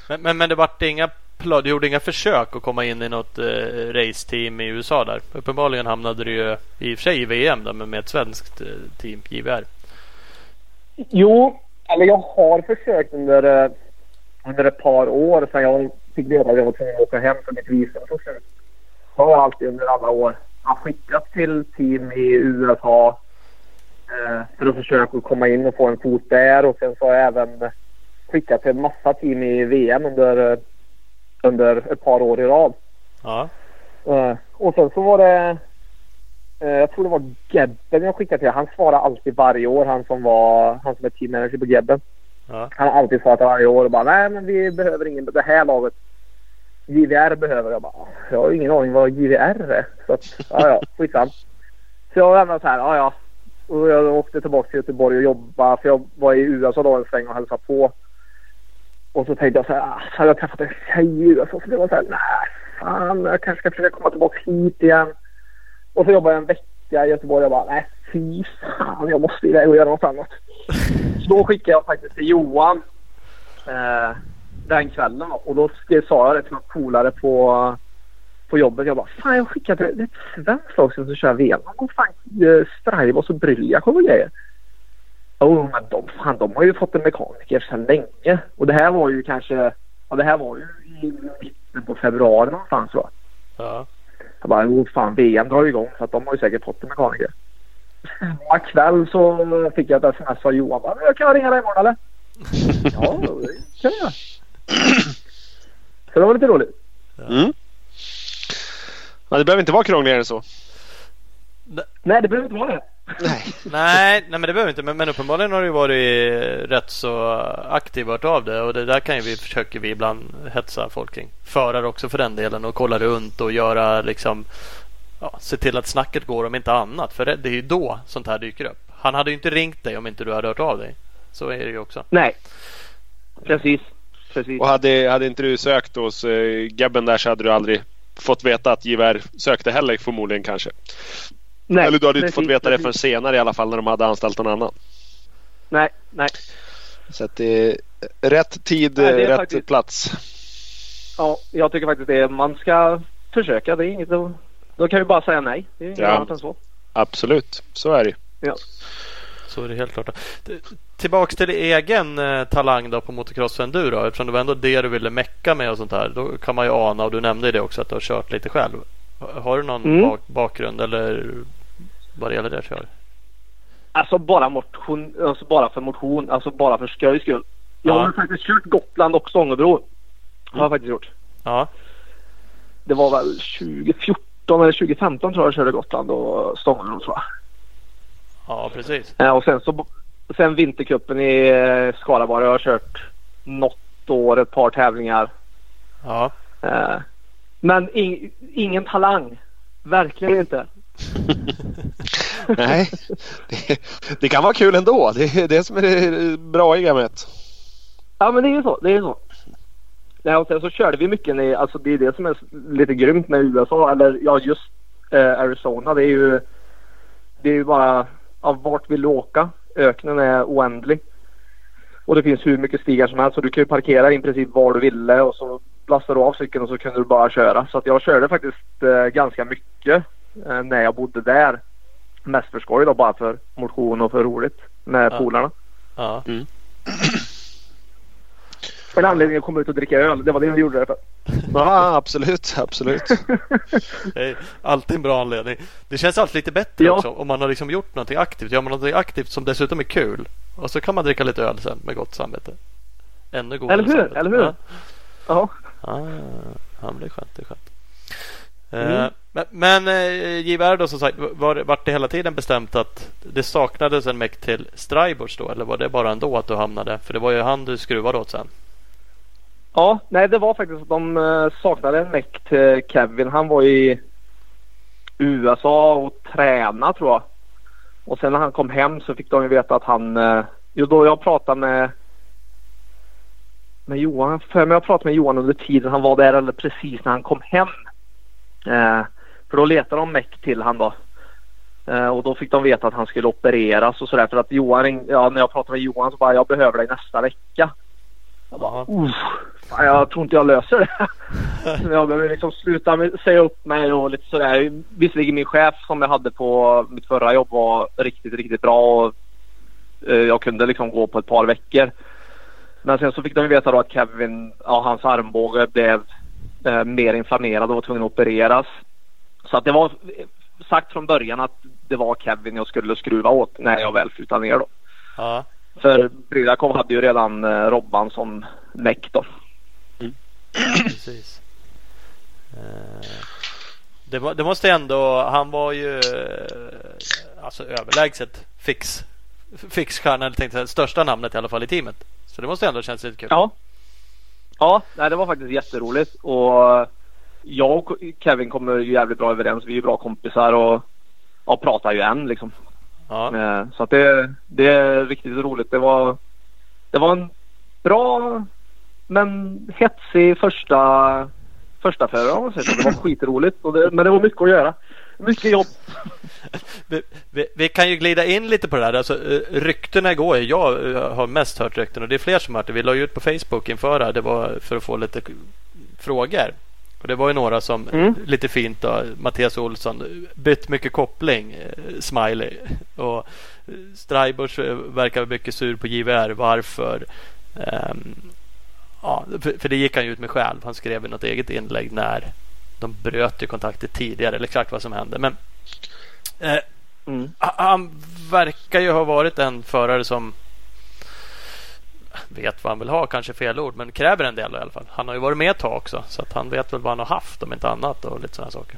B: Men, men, men det vart inga du gjorde inga försök att komma in i något eh, raceteam i USA där? Uppenbarligen hamnade du ju i och för sig i VM då, men med ett svenskt eh, team, JVR.
D: Jo, eller jag har försökt under, eh, under ett par år sedan jag fick veta att jag var tvungen att åka hem för mitt visum tog slut. Har jag alltid under alla år har skickat till team i USA eh, för att försöka komma in och få en fot där och sen så har jag även skickat till en massa team i VM under, eh, under ett par år i rad.
B: Ja.
D: Eh, och sen så var det jag tror det var Gebben jag skickade till. Han svarar alltid varje år. Han som var han som är team manager på Gebben.
B: Ja.
D: Han har alltid svarat varje år och bara nej men vi behöver ingen det här laget. JVR behöver jag bara. Jag har ingen aning vad JVR är. Så att ja ja skitsam. Så jag lämnade så här ja ja. Och jag åkte tillbaka till Göteborg och jobbade för jag var i USA då en sväng och hälsade på. Och så tänkte jag så här, ah, så hade jag träffat en tjej i USA så det var så här, nej fan jag kanske ska försöka komma tillbaka hit igen. Och så jobbade jag en vecka i Göteborg och jag bara, nej fy fan jag måste iväg och göra något annat. Så då skickade jag faktiskt till Johan eh, den kvällen och då skrev, sa jag det till några polare på, på jobbet. Jag bara, fan jag skickade till ett svenskt lag som ska köra VM. Går fan eh, Strajvos och Bryljak och grejer. Oh, men de, fan, de har ju fått en mekaniker sedan länge. Och det här var ju kanske, ja det här var ju i mitten på februari någonstans va.
B: Ja.
D: Jag bara, jo fan VM drar igång så att de har ju säkert fått en mekaniker. Samma kväll så fick jag ett sms av Johan. Bara, jag kan ringa dig imorgon eller? ja, det kan jag. Så det var lite roligt.
C: Mm. Ja, det behöver inte vara krångligare än så.
D: Nej, det behöver inte vara det.
C: Nej.
B: Nej, nej men det behöver inte. Men, men uppenbarligen har du varit rätt så aktiv och av det. Och det där kan ju vi, försöker vi ibland hetsa folk kring. Förare också för den delen och kolla runt och göra liksom ja, se till att snacket går om inte annat. För det, det är ju då sånt här dyker upp. Han hade ju inte ringt dig om inte du hade hört av dig. Så är det ju också.
D: Nej, precis. precis.
C: Och hade, hade inte du sökt hos eh, Gebben där så hade du aldrig fått veta att Givär sökte heller förmodligen kanske.
D: Nej,
C: Eller du hade inte
D: precis,
C: fått veta det förrän senare i alla fall när de hade anställt någon annan.
D: Nej, nej.
C: Så att det är rätt tid,
D: Nej, är
C: rätt
D: faktiskt-
C: plats.
D: Ja, jag tycker faktiskt det. Man ska försöka. Det är inget. Då kan vi bara säga nej. Det är inget
C: Ja.
D: annat än så.
C: Absolut, så är det.
D: Ja.
B: Så är det helt klart. Tillbaks till egen eh, talang då på motocross och enduro. Eftersom det var ändå det du ville mecka med och sånt här. Då kan man ju ana och du nämnde det också att du har kört lite själv. Har du någon
D: Mm.
B: bak- bakgrund eller vad det gäller det köra?
D: Alltså bara motion, alltså bara för motion, alltså bara för skojs skull. Jag
B: Ja.
D: har faktiskt kört Gotland och Stångebro. Har jag faktiskt gjort.
B: Ja,
D: Det var väl 2014 eller 2015 tror jag jag körde Gotland och Stångebro tror jag.
B: ja precis.
D: Och sen så sen vintercupen i eh, Skaraborg har jag kört något år, ett par tävlingar.
B: Ja,
D: Eh, men ing, ingen talang. Verkligen inte.
C: Nej, det, det kan vara kul ändå. Det är det som är det bra i gamet.
D: Ja men det är ju så. Det är ju så. Nej, och sen så körde vi mycket i, alltså det är det som är lite grymt med USA eller ja just eh, Arizona. Det är ju det är ju bara av vart vill du åka? Öknen är oändlig. Och det finns hur mycket stigar som helst så du kan ju parkera i princip var du ville och så lastade du av cykeln och så kunde du bara köra. Så att jag körde faktiskt eh, ganska mycket eh, när jag bodde där. Mest för skoj då bara för motion och för roligt med
B: Ja.
D: polarna.
B: ja.
D: En anledning att komma ut och dricka öl. Det var det jag gjorde det för.
C: Ja, absolut, absolut.
B: Alltid en bra anledning. Det känns alltid lite bättre
D: Ja.
B: också om man har liksom gjort någonting aktivt. Gör man någonting aktivt som dessutom är kul. Och så kan man dricka lite öl sen med gott samvete. Ännu godare
D: Eller hur?
B: samvete.
D: Eller hur?
B: Ja.
D: Ja.
B: Ah, ja, det är skönt. Det är skönt.
D: Mm.
B: Eh, men men eh, JVR då som sagt, var, vart det hela tiden bestämt att det saknades en meck till Stribors då? Eller var det bara ändå att du hamnade? För det var ju han du skruvade åt sen.
D: Ja, nej det var faktiskt att de eh, saknade en meck till Kevin. Han var i USA och tränade tror jag. Och sen när han kom hem så fick de ju veta att han... Eh, jo, då jag pratade med med Johan. För mig jag pratade med Johan under tiden han var där eller precis när han kom hem. Eh, för då letade de meck till han då. Eh, och då fick de veta att han skulle opereras och sådär. För att Johan ring, ja, när jag pratade med Johan så bara jag behöver dig nästa vecka.
B: Ja.
D: Uff, fan, jag tror inte jag löser det. Jag behöver liksom sluta med, säga upp mig och lite sådär. Visserligen min chef som jag hade på mitt förra jobb var riktigt, riktigt bra. Och eh, jag kunde liksom gå på ett par veckor. Men sen så fick de veta då att Kevin, ja, hans armbåge blev eh, mer inflammerad och var tvungen att opereras. Så att det var sagt från början att det var Kevin jag skulle skruva åt när jag väl flyttade ner då.
B: Ja.
D: För Brydakov hade ju redan eh, Robban som meck då.
B: Precis. Eh, Det, det måste ändå, han var ju eh, alltså överlägset fix fixstjärna, eller tänkte jag, största namnet i alla fall i teamet. Så det måste ändå kännas lite kul.
D: Ja. Ja, nej, det var faktiskt jätteroligt och jag och Kevin kommer ju jävligt bra överens. Vi är ju bra kompisar och ja, pratar ju än liksom.
B: Ja.
D: Eh, Så att det, det är riktigt roligt. Det var, det var en bra men hetsig första, första förare om man säger så. Det var skitroligt det, men det var mycket att göra. Mycket jobb.
B: Vi, vi, vi kan ju glida in lite på det där. Alltså, eh, ryktena går ju. Jag eh, har mest hört rykten och det är fler som har hört det. Vi la ut på Facebook inför det här. Det var för att få lite frågor. Och det var ju några som
D: Mm.
B: lite fint då. Mattias Olsson bytt mycket koppling. eh, Smiley. Och Straibers eh, verkar mycket sur på JVR. Varför? Ehm, ja, för, för det gick han ju ut med själv. Han skrev i något eget inlägg när de bröt ju kontaktet tidigare. Eller exakt vad som hände. Men eh,
D: Mm.
B: Ha- Han verkar ju ha varit en förare som vet vad han vill ha, kanske fel ord, men kräver en del i alla fall. Han har ju varit med ett tag också, så att han vet väl vad han har haft om inte annat och lite sådana saker.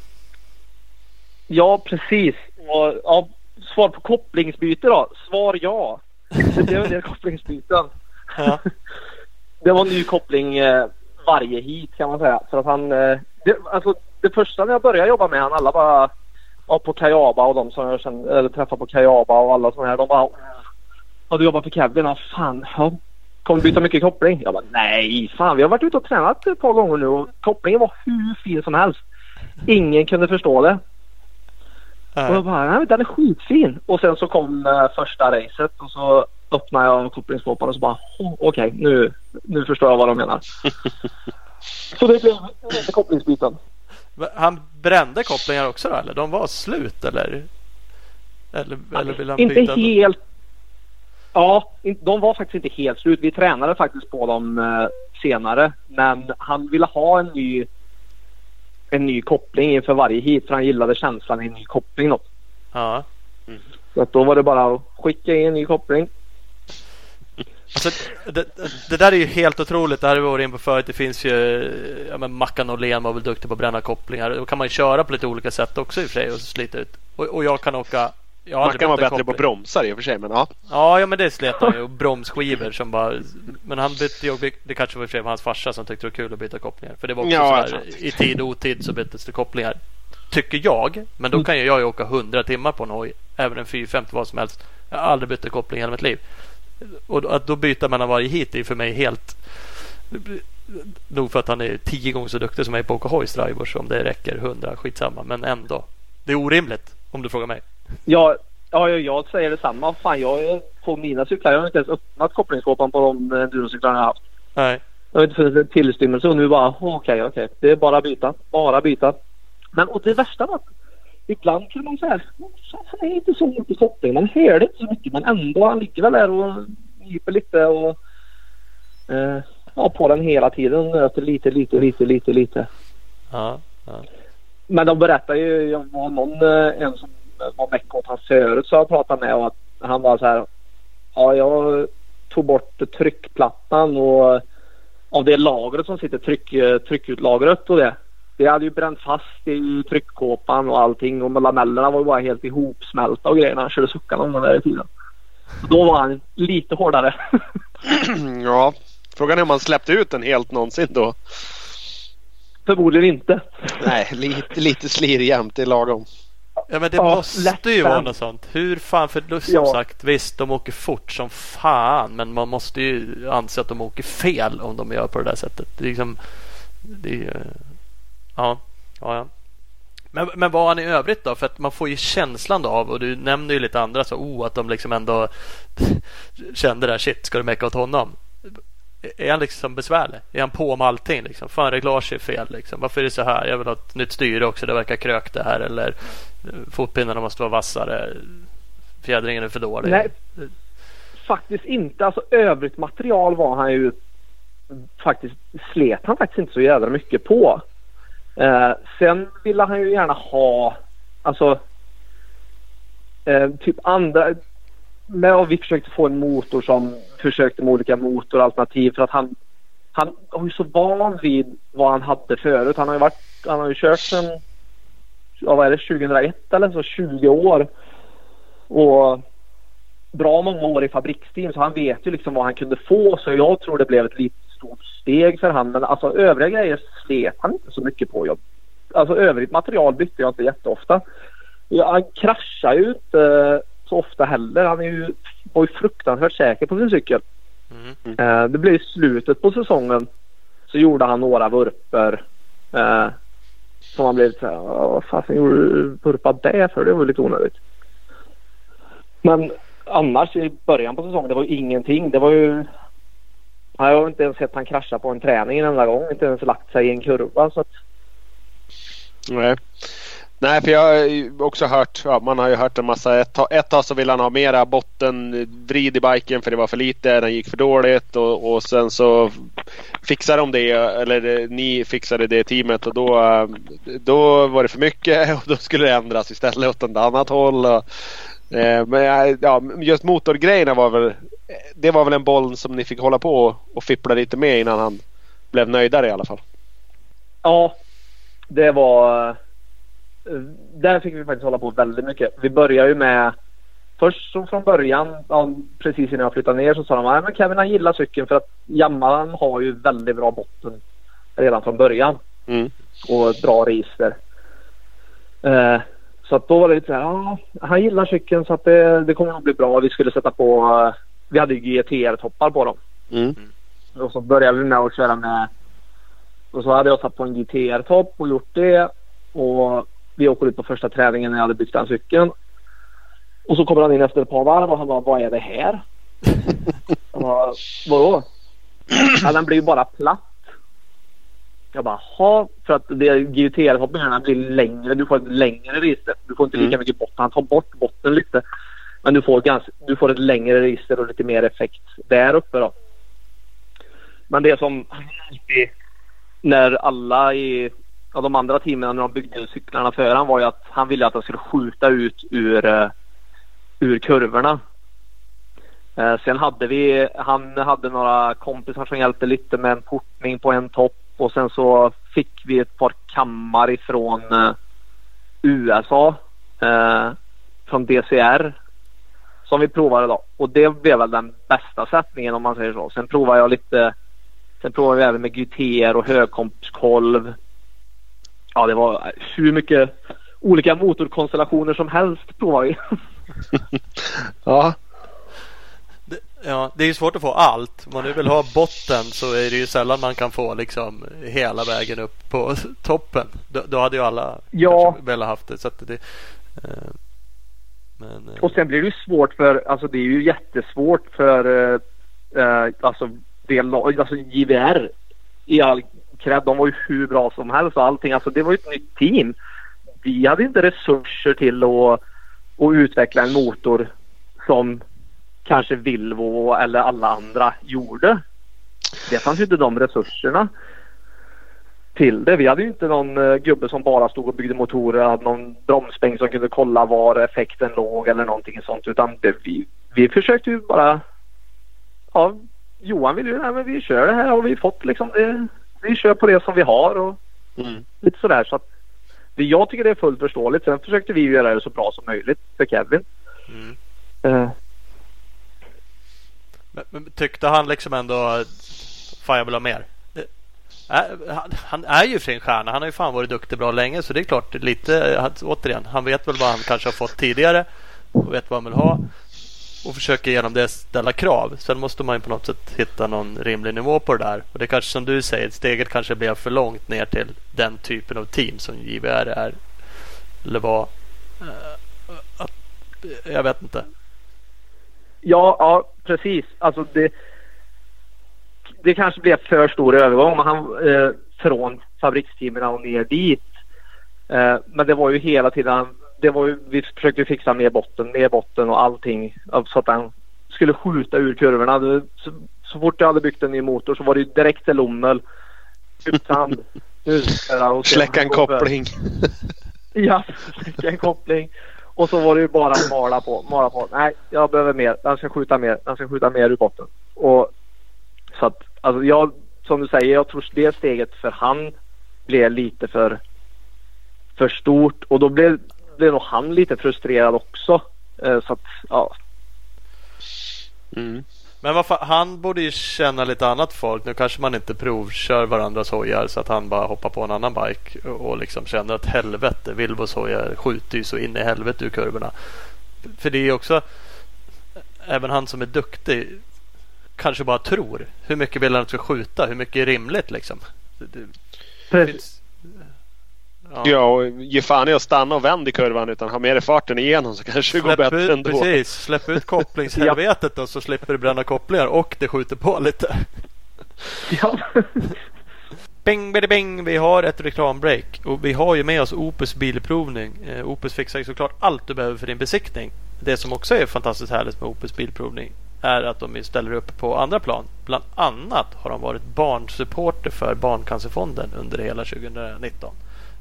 D: Ja, precis. Och, ja, svar på kopplingsbyte då? Svar ja. Det blev en del kopplingsbyten.
B: Ja.
D: Det var en ny koppling eh, varje hit kan man säga. För att han, eh, det, alltså, det första när jag började jobba med han, alla bara ja, på Kayaba och de som jag kände, eller träffade på Kayaba och alla sådana här. De bara Ja du jobbar för Kevin? Ja fan. Ja. Kommer du byta mycket koppling? Jag bara nej fan vi har varit ute och tränat ett par gånger nu och kopplingen var hur fin som helst. Ingen kunde förstå det. Och jag bara, nej, den är skitfin. Och sen så kom eh, första racet och så öppnade jag kopplingsskåpan och så bara, okej nu, nu förstår jag vad de menar. så det blev.
B: Men Han brände kopplingar också då, eller? De var slut, eller? Eller, eller vill han
D: inte
B: byta?
D: helt. Ja, de var faktiskt inte helt slut. Vi tränade faktiskt på dem eh, senare. Men han ville ha en ny en ny koppling inför varje hit för han gillade känslan i en ny koppling då.
B: Ja.
D: Så att då var det bara att skicka in en ny koppling.
B: Alltså, det, det där är ju helt otroligt. Det här har vi varit in på förut. Det finns ju ja, men Mackan Åhlén var väl duktig på att bränna kopplingar. Då kan man ju köra på lite olika sätt också i och för sig och slita ut. Och, och jag kan åka jag har
C: Man
B: aldrig
C: kan vara
B: bytt en
C: bättre på
B: koppling.
C: bromsar i och för sig. Men ja.
B: Ja, ja men det slet han ju. Och bromsskivor som bara... Men han bytte ju... Det kanske var i och för sig var hans farsa som tyckte det var kul att byta kopplingar. För det var också
C: Ja,
B: sådär,
C: tror
B: i tid och otid så byttes det kopplingar. Tycker jag. Men
C: Mm.
B: då kan ju jag ju åka 100 timmar på en hoj. Även en 450 vad som helst. Jag har aldrig bytt koppling i hela mitt liv. Och att då byta mellan varje hit är för mig helt... Nog för att han är tio gånger så duktig som mig på att åka hoj, Strivers. Om det räcker 100, skitsamma. Men ändå. Det är orimligt om du frågar mig.
D: Ja, ja, ja, jag säger detsamma. Fan, jag är på mina cyklar. Jag har inte ens öppnat kopplingsskåpan på de eh, endurocyklarna jag har haft.
B: Nej.
D: Jag har inte funnits en tillstymmelse och nu bara okej, okej. Det är bara byta. Bara byta. Men och det värsta var att ibland kunde man säga han är inte så mycket koppling. Man hör det inte så mycket men ändå han ligger väl där och nyper lite och eh, ja, på den hela tiden. Nöter lite, lite, lite, lite, lite.
B: Ja. ja.
D: Men de berättar ju, jag var någon, eh, en som var meck åt hans förut så jag pratade med och att han var så här. Ja, jag tog bort tryckplattan och av det lagret som sitter, tryck, eh, tryckutlagret och det. Det hade ju bränt fast i tryckkåpan och allting och lamellerna var ju bara helt ihopsmälta och grejer när han körde suckarna om den där i tiden. Så då var han lite hårdare.
C: ja. Frågan är om man släppte ut den helt någonsin då.
D: Förmodligen inte.
C: Nej, lite, lite slirjämt. Det är lagom.
B: Ja men det
D: Ja,
B: måste
D: lätt
B: ju vara något sånt. Hur fan, för då, som
D: Ja.
B: sagt visst de åker fort som fan men man måste ju anse att de åker fel om de gör på det där sättet. Det är liksom, det är, ja, ja, ja. Men, men vad har han i övrigt då? För att man får ju känslan då av och du nämner ju lite andra så oh att de liksom ändå kände där shit ska du mecka åt honom? Är han liksom besvärlig? Är han på med allting? Liksom? Fan reglage är fel. Liksom. Varför är det så här? Jag vill ha ett nytt styre också. Det verkar krökt det här. Eller eh, fotpinnarna måste vara vassare. Fjädringen är för dålig.
D: Nej. faktiskt inte. Alltså övrigt material var han ju faktiskt slet han faktiskt inte så jävla mycket på. Eh, sen ville han ju gärna ha alltså eh, typ andra men vi försökte få en motor som försökte med olika motoralternativ för att han han var ju så van vid vad han hade förut. Han har ju varit, han har ju kört sen, ja vad är det, 2001 eller så, 20 år. Och bra många år i fabriksteam så han vet ju liksom vad han kunde få så jag tror det blev ett lite stort steg för han. Men alltså övriga grejer slet han inte så mycket på. Jag, alltså övrigt material bytte jag inte jätteofta. Ja, han kraschar ju inte så ofta heller. Han är ju, var ju fruktansvärt säker på sin cykel. Mm. Eh, det blev i slutet på säsongen så gjorde han några vurper. Eh, som han blev så här, vad fasen gjorde du vurpa det för? Det var lite onödigt. Men annars i början på säsongen det var ju ingenting. Det var ju jag har inte ens sett han krascha på en träning en enda gång. Inte ens lagt sig i en kurva. Så att...
C: Nej. Nej, för jag har också hört, ja, man har ju hört en massa. Ett, ett tag så ville han ha mera bottenvrid i biken för det var för lite, den gick för dåligt och, och sen så fixade de det, eller ni fixade det teamet och då, eh, då var det för mycket och då skulle det ändras istället åt ett annat håll. Och, men ja, just motorgrejerna var väl, det var väl en boll som ni fick hålla på och fippla lite med innan han blev nöjdare i alla fall.
D: Ja, det var där fick vi faktiskt hålla på väldigt mycket. Vi började ju med Först så från början, precis innan jag flyttade ner så sa de att Kevin han gillar cykeln för att Yamahan har ju väldigt bra botten redan från början. Mm. Och bra register. Eh, så att då var det lite så här, ja, han gillar cykeln så att det, det kommer nog bli bra. Vi skulle sätta på, vi hade ju GTR-toppar på dem. Mm. Och så började vi med att köra med, och så hade jag satt på en GTR-topp och gjort det. Och vi åker ut på första träningen när jag hade byggt den cykeln. Och så kommer han in efter ett par varv och han bara, vad är det här? jag bara, vadå? Ja, den blir ju bara platt. Jag bara, ha för att det GUTR-hoppningarna blir längre. Du får ett längre register. Du får inte lika mm. mycket botten. Han tar bort botten lite. Men du får, ganska, du får ett längre register och lite mer effekt där uppe då. Men det som alltid när alla i ja, de andra teamen när de byggde cyklarna för han var ju att han ville att de skulle skjuta ut ur, uh, ur kurvorna. Uh, sen hade vi, han hade några kompisar som hjälpte lite med en portning på en topp och sen så fick vi ett par kammar ifrån eh, USA. Eh, från DCR. Som vi provade då och det blev väl den bästa sättningen om man säger så. Sen provade jag lite Sen provade vi även med GTR och högkompskolv ja, det var hur mycket olika motorkonstellationer som helst provade vi.
C: ja.
B: Ja, det är ju svårt att få allt. Om man nu vill ha botten så är det ju sällan man kan få liksom hela vägen upp på toppen. Då, då hade ju alla ja. velat haft det. Så det eh,
D: men, eh. Och sen blir det ju svårt för, alltså det är ju jättesvårt för eh, eh alltså, det, alltså JVR i all cred. De var ju hur bra som helst och allting. Alltså det var ju ett nytt team. Vi hade inte resurser till att, att utveckla en motor som kanske Vilvo eller alla andra gjorde. Det fanns ju inte de resurserna till det. Vi hade ju inte någon uh, gubbe som bara stod och byggde motorer, hade någon bromsbänk som kunde kolla var effekten låg eller någonting sånt. Utan det, vi, vi försökte ju bara... Ja, Johan ville ju, nej men vi kör det här och vi fått liksom det vi kör på det som vi har och mm. lite sådär. Så att jag tycker det är fullt förståeligt. Sen försökte vi göra det så bra som möjligt för Kevin. Mm. Uh.
B: Men, men, tyckte han liksom ändå Fan jag vill ha mer? Han är ju för en stjärna. Han har ju fan varit duktig bra länge så det är klart lite återigen. Han vet väl vad han kanske har fått tidigare och vet vad han vill ha och försöker genom det ställa krav. Sen måste man ju på något sätt hitta någon rimlig nivå på det där. Och det kanske som du säger, steget kanske blev för långt ner till den typen av team som JVR är. Eller var. Att, jag vet inte.
D: Ja, ja precis. Alltså det, det kanske blev för stor övergång han, eh, från fabriksteamen och ner dit. Eh, men det var ju hela tiden det var ju, vi försökte fixa mer botten, mer botten och allting så att den skulle skjuta ur kurvorna. Det, så, så fort jag hade byggt en ny motor så var det ju direkt till Lommel.
C: Släcka en koppling.
D: Ja, släcka en koppling. Och så var det ju bara att mala på, mala på. Nej, jag behöver mer. Den ska skjuta mer. Den ska skjuta mer ur botten. Och så att, alltså jag, som du säger, jag tror det steget för han blev lite för, för stort. Och då blev, blev nog han lite frustrerad också. Eh, så att, ja.
C: Mm.
B: Men vad fan, han borde ju känna lite annat folk. Nu kanske man inte provkör varandras hojar så att han bara hoppar på en annan bike och liksom känner att helvete, Wilbos hojar skjuter ju så in i helvete ur kurvorna. För det är också, även han som är duktig kanske bara tror. Hur mycket vill han ska skjuta? Hur mycket är rimligt liksom? Det, det
D: Precis.
C: Ja, och ge fan i att stanna och vänd i kurvan utan ha med dig farten igenom så kanske det går bättre
B: ut,
C: ändå.
B: precis, släpp ut kopplingshelvetet då så slipper du bränna kopplingar och det skjuter på lite.
D: Ja.
B: Bing, bidi, bing. Vi har ett reklambreak och vi har ju med oss Opus bilprovning. Eh, Opus fixar ju såklart allt du behöver för din besiktning. Det som också är fantastiskt härligt med Opus bilprovning är att de ställer upp på andra plan. Bland annat har de varit barnsupporter för Barncancerfonden under hela 2019.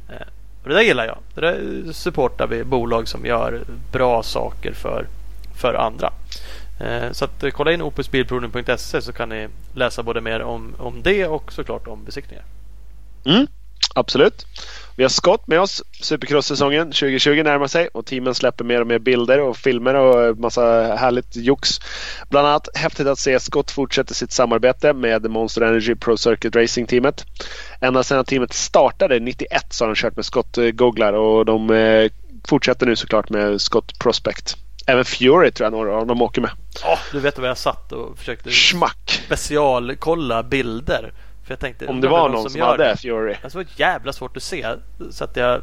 B: Eh, och det där gillar jag. Det där supportar vi bolag som gör bra saker för, för andra. Eh, så att, eh, kolla in opusbilprovning.se så kan ni läsa både mer om, om det och såklart om besiktningar.
C: Mm, absolut. Vi har Scott med oss. Supercross-säsongen 2020 närmar sig och teamen släpper mer och mer bilder och filmer och massa härligt jox. Bland annat häftigt att se Scott fortsätter sitt samarbete med Monster Energy Pro Circuit Racing-teamet. Ända sedan teamet startade 91 så har de kört med Scott-googlar och de eh, fortsätter nu såklart med Scott Prospect. Även Fury tror jag några av dem åker med.
B: Ja, du vet vad jag satt och försökte
C: Schmack!
B: specialkolla bilder. För jag tänkte,
C: Om det var någon som
B: gör
C: hade
B: det.
C: Fury.
B: Alltså, det var jävla svårt att se. Så att jag...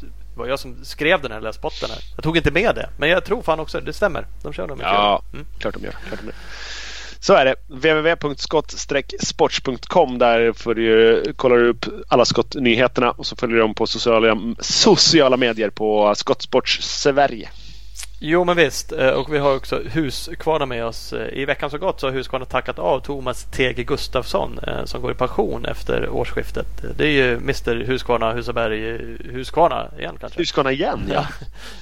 B: Det var jag som skrev den här lilla spotten. Här. Jag tog inte med det. Men jag tror fan också det stämmer. De kör dem i
C: Ja.
B: Mm.
C: klart de gör. Klart de gör. Så är det. www.skott-sport.com Där får du, kollar du upp alla skottnyheterna och så följer du dem på sociala, sociala medier på Skottsports Sverige.
B: Jo men visst. Eh, Och vi har också Husqvarna med oss. Eh, I veckan som gått så har Husqvarna tackat av Thomas T.G. Gustafsson eh, som går i pension efter årsskiftet. Det är ju Mr Husqvarna, Husaberg, Husqvarna igen kanske.
C: Husqvarna igen ja.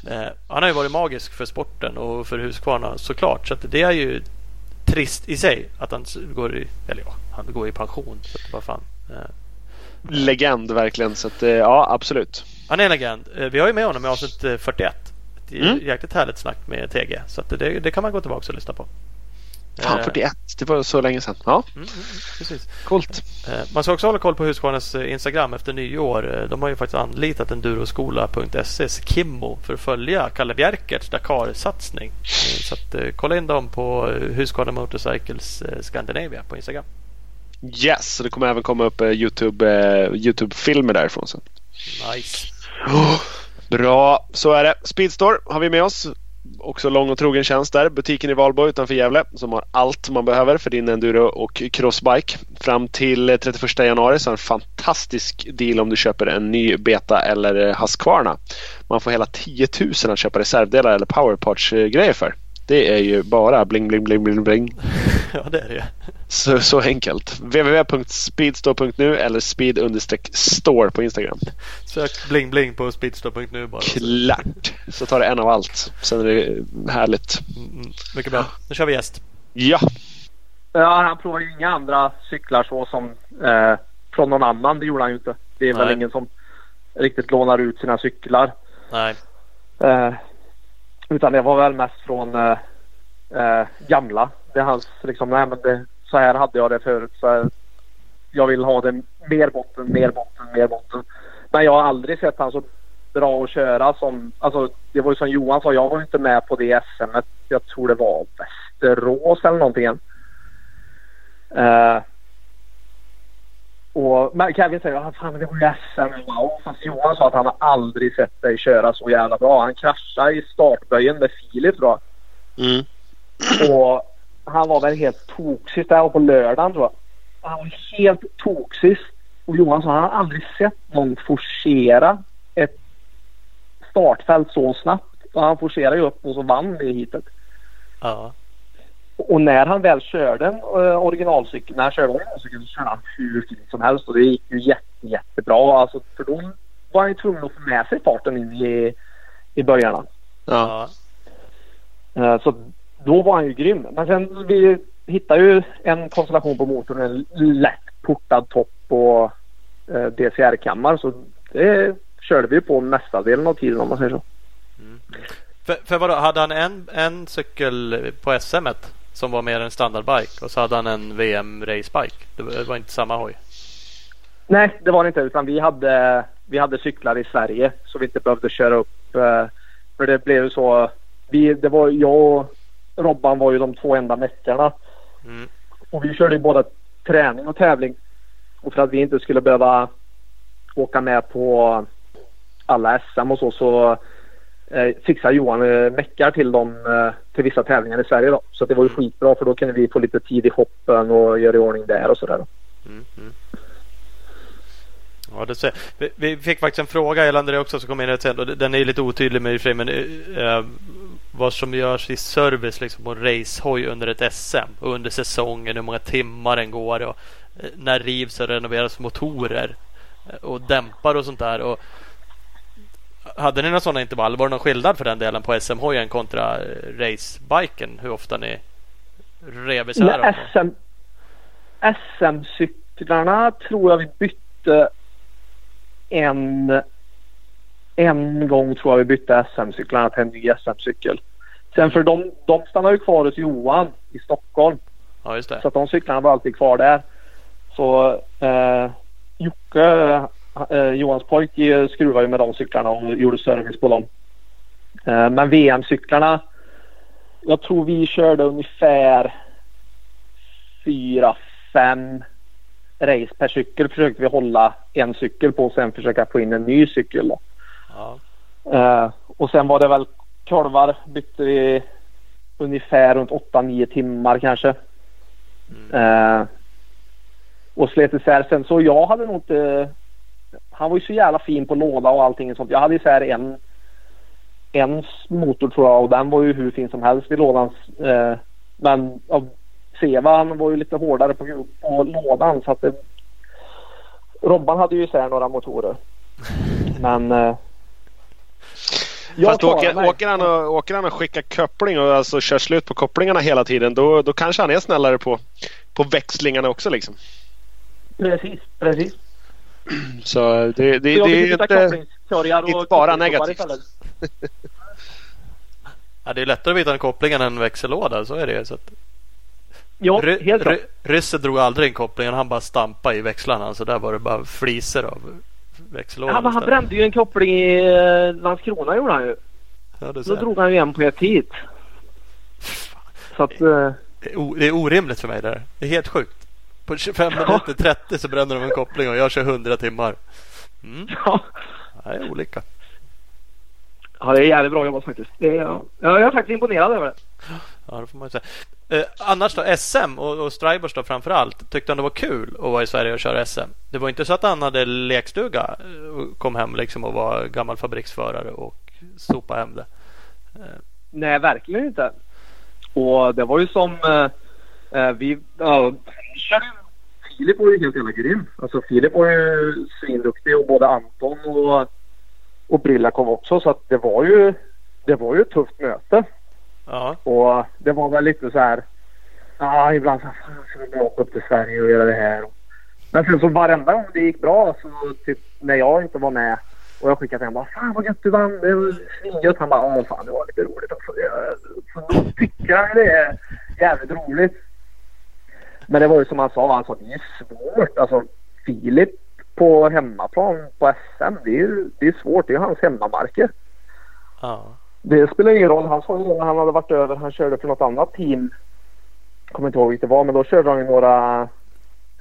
B: Han har ju varit magisk för sporten och för Husqvarna såklart. Så det är ju trist i sig att han går i, eller ja, han går i pension. Så vad fan.
C: Legend verkligen. Så att, ja, absolut.
B: Han är en legend. Vi har ju med honom i avsnitt eh, 41. Ett
C: Mm.
B: jäkligt härligt snack med TG. Så det, det kan man gå tillbaka och lyssna på.
C: Fan,
B: Eh,
C: 41. Det var så länge sedan. Ja,
B: Mm, mm, mm, precis.
C: coolt.
B: Eh, Man ska också hålla koll på Husqvarnas eh, Instagram efter nyår. Eh, De har ju faktiskt anlitat enduroskola.ses Kimmo för att följa Kalle Bjerkerts Dakar-satsning. Eh, Så att, eh, kolla in dem på eh, Husqvarna Motorcycles eh, Scandinavia på Instagram.
C: Yes, det kommer även komma upp eh, Youtube, eh, Youtube-filmer därifrån sen.
B: Nice.
C: Bra, så är det. Speedstore har vi med oss. Också lång och trogen tjänst där. Butiken i Valbo utanför Gävle som har allt man behöver för din enduro och crossbike. Fram till eh, 31 januari så är det en fantastisk deal om du köper en ny Beta eller eh, Husqvarna. Man får hela 10 000 att köpa reservdelar eller powerparts-grejer eh, för. Det är ju bara bling bling bling bling bling.
B: Ja, det är det.
C: Så, så enkelt. www.speedstore.nu eller speed-store på Instagram.
B: Sök bling bling på speedstore.nu bara.
C: Klart! Så tar det en av allt. Sen är det härligt.
B: Mm, mm. Mycket bra. Nu kör vi gäst.
C: Ja,
D: Ja, han provar ju inga andra cyklar så som eh, från någon annan. Det gjorde han ju inte. Det är väl
B: Nej.
D: ingen som riktigt lånar ut sina cyklar.
B: Nej.
D: Eh, utan det var väl mest från eh, eh, gamla. Det är hans liksom, nej men det, så här hade jag det förut. Så här, jag vill ha det mer botten, mer botten, mer botten. Men jag har aldrig sett han så bra att köra som, alltså det var ju som Johan sa, jag var ju inte med på det SM. Jag tror det var Västerås eller någonting. Eh, och, Kevin säger att det var SM. Wow. Fast Johan sa att han har aldrig sett dig köra så jävla bra. Han kraschade i startböjen med Filip tror
C: mm.
D: Och han var väl helt toksist. Det här var på lördagen tror jag. Han var helt toksist. Och Johan sa att han har aldrig sett någon forcera ett startfält så snabbt. Och han forcerade ju upp och så vann det hitet.
B: Ja.
D: Och när han väl körde en uh, originalcykel, när han körde originalcykeln så körde han hur fint som helst och det gick ju jätte, jättebra. Alltså, för då var han ju tvungen att få med sig farten in i, i början.
B: Ja.
D: Uh, så då var han ju grym. Men sen vi hittade ju en konstellation på motorn, en lätt portad topp och uh, DCR-kammar. Så det körde vi på mestadelen av tiden om man säger så.
B: Mm. För, för vadå, hade han en, en cykel på SM som var mer en standardbike och så hade han en VM racebike? Det var inte samma hoj?
D: Nej, det var det inte utan vi hade, vi hade cyklar i Sverige så vi inte behövde köra upp. Eh, för det blev så. Vi, det var, jag och Robban var ju de två enda meckarna. Mm. Och vi körde ju både träning och tävling. Och för att vi inte skulle behöva åka med på alla SM och så så eh, fixar Johan eh, meckar till dem eh, till vissa tävlingar i Sverige då. Så det var ju mm. skitbra för då kunde vi få lite tid i hoppen och göra i ordning där och sådär. Mm, mm.
B: Ja, det ser. Vi, vi, fick faktiskt en fråga gällande det också som kom in rätt sent. Och den är lite otydlig med i men eh, vad som görs i service liksom på racehoj under ett SM och under säsongen, hur många timmar den går och eh, när rivs och renoveras motorer eh, och dämpar och sånt där. Och hade ni några sådana intervall? Var det någon skillnad för den delen på SM-hojen kontra eh, racebiken? Hur ofta ni rev isär?
D: SM, SM-cyklarna tror jag vi bytte en, en gång tror jag vi bytte SM-cyklarna till en ny SM-cykel. Sen för de, de stannar ju kvar hos Johan i Stockholm.
B: Ja, just det.
D: Så att de cyklarna var alltid kvar där. Så eh, Jocke eh, Johans pojk eh, skruvade ju med de cyklarna och gjorde service på dem. Eh, men VM-cyklarna. Jag tror vi körde ungefär fyra, fem race per cykel försökte vi hålla en cykel på och sen försöka få in en ny cykel. Ja. Uh, och sen var det väl kolvar bytte vi ungefär runt 8-9 timmar kanske. Mm. Uh, och slet isär sen så jag hade nog inte han var ju så jävla fin på låda och allting sånt. Jag hade ju så här en, en motor tror jag och den var ju hur fin som helst i lådan. Eh, men Seva han var ju lite hårdare på, på lådan så att det, Robban hade ju isär några motorer. Men eh,
C: Fast åker, åker, han och, åker han och skickar koppling och alltså kör slut på kopplingarna hela tiden då, då kanske han är snällare på, på växlingarna också liksom.
D: Precis, precis.
C: Så det, det, det, det är inte, inte bara negativt.
B: ja, det är lättare att byta en koppling än en växellåda, så är det. Så att...
D: Ja, ry, helt ry,
B: Ryssen drog aldrig in kopplingen, han bara stampade i växlarna. Så där var det bara fliser av växellådan.
D: Ja, men han brände ju en koppling i eh, Landskrona gjorde han ju. Ja, Då drog han ju en på ett hit.
B: Så att, uh... det är orimligt för mig där. Det är helt sjukt. På 25 minuter 30 så bränner de en koppling och jag kör 100 timmar. Mm. Ja. Det är olika.
D: Ja, det är jävligt bra jobbat faktiskt. Det är, ja. Jag är faktiskt imponerad över det.
B: Ja, det får man säga. Eh, annars då, SM och, och Stribers då framför allt. Tyckte han det var kul att vara i Sverige och köra SM? Det var inte så att han hade lekstuga och eh, kom hem liksom och var gammal fabriksförare och sopa hem det?
D: Eh. Nej, verkligen inte. Och det var ju som eh, eh vi ja, körde Filip var ju helt jävla grym. Alltså Filip var ju svinduktig och både Anton och, och Brillakov också. Så att det var ju, det var ju ett tufft möte. Ja. Och det var väl lite så här. Ja, ibland så fan ska vi åka upp till Sverige och göra det här. Men sen så varenda gång det gick bra så typ när jag inte var med och jag skickade till honom bara Fan vad gött du vann. Det var svingött. Han bara Åh fan det var lite roligt också. Så då tycker han det är jävligt roligt. Men det var ju som han sa, alltså, det är svårt. Alltså Filip på hemmaplan på SM, det är, det är svårt. Det är hans hemmamarker. Ja. Det spelar ingen roll. Han sa ju när han hade varit över, han körde för något annat team. Jag kommer inte ihåg vilket det var, men då körde han ju några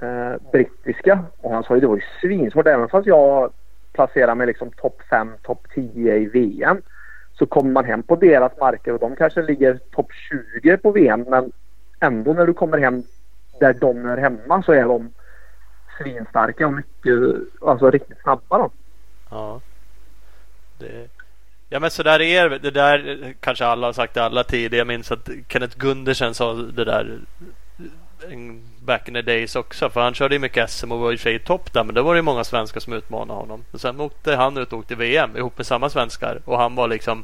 D: eh, brittiska. Och han sa ju det var ju svinsvårt. Även fast jag placerar mig liksom topp 5, topp 10 i VM. Så kommer man hem på deras marker och de kanske ligger topp 20 på VM. Men ändå när du kommer hem där de är hemma så är de svinstarka och mycket, alltså riktigt snabba då.
B: Ja. Det, Ja men så där är det. Det där kanske alla har sagt i alla tider. Jag minns att Kenneth Gundersen sa det där back in the days också. För han körde ju mycket SM och var i sig i topp där. Men då var det många svenskar som utmanade honom. Och sen åkte han ut och åkte VM ihop med samma svenskar. Och han var liksom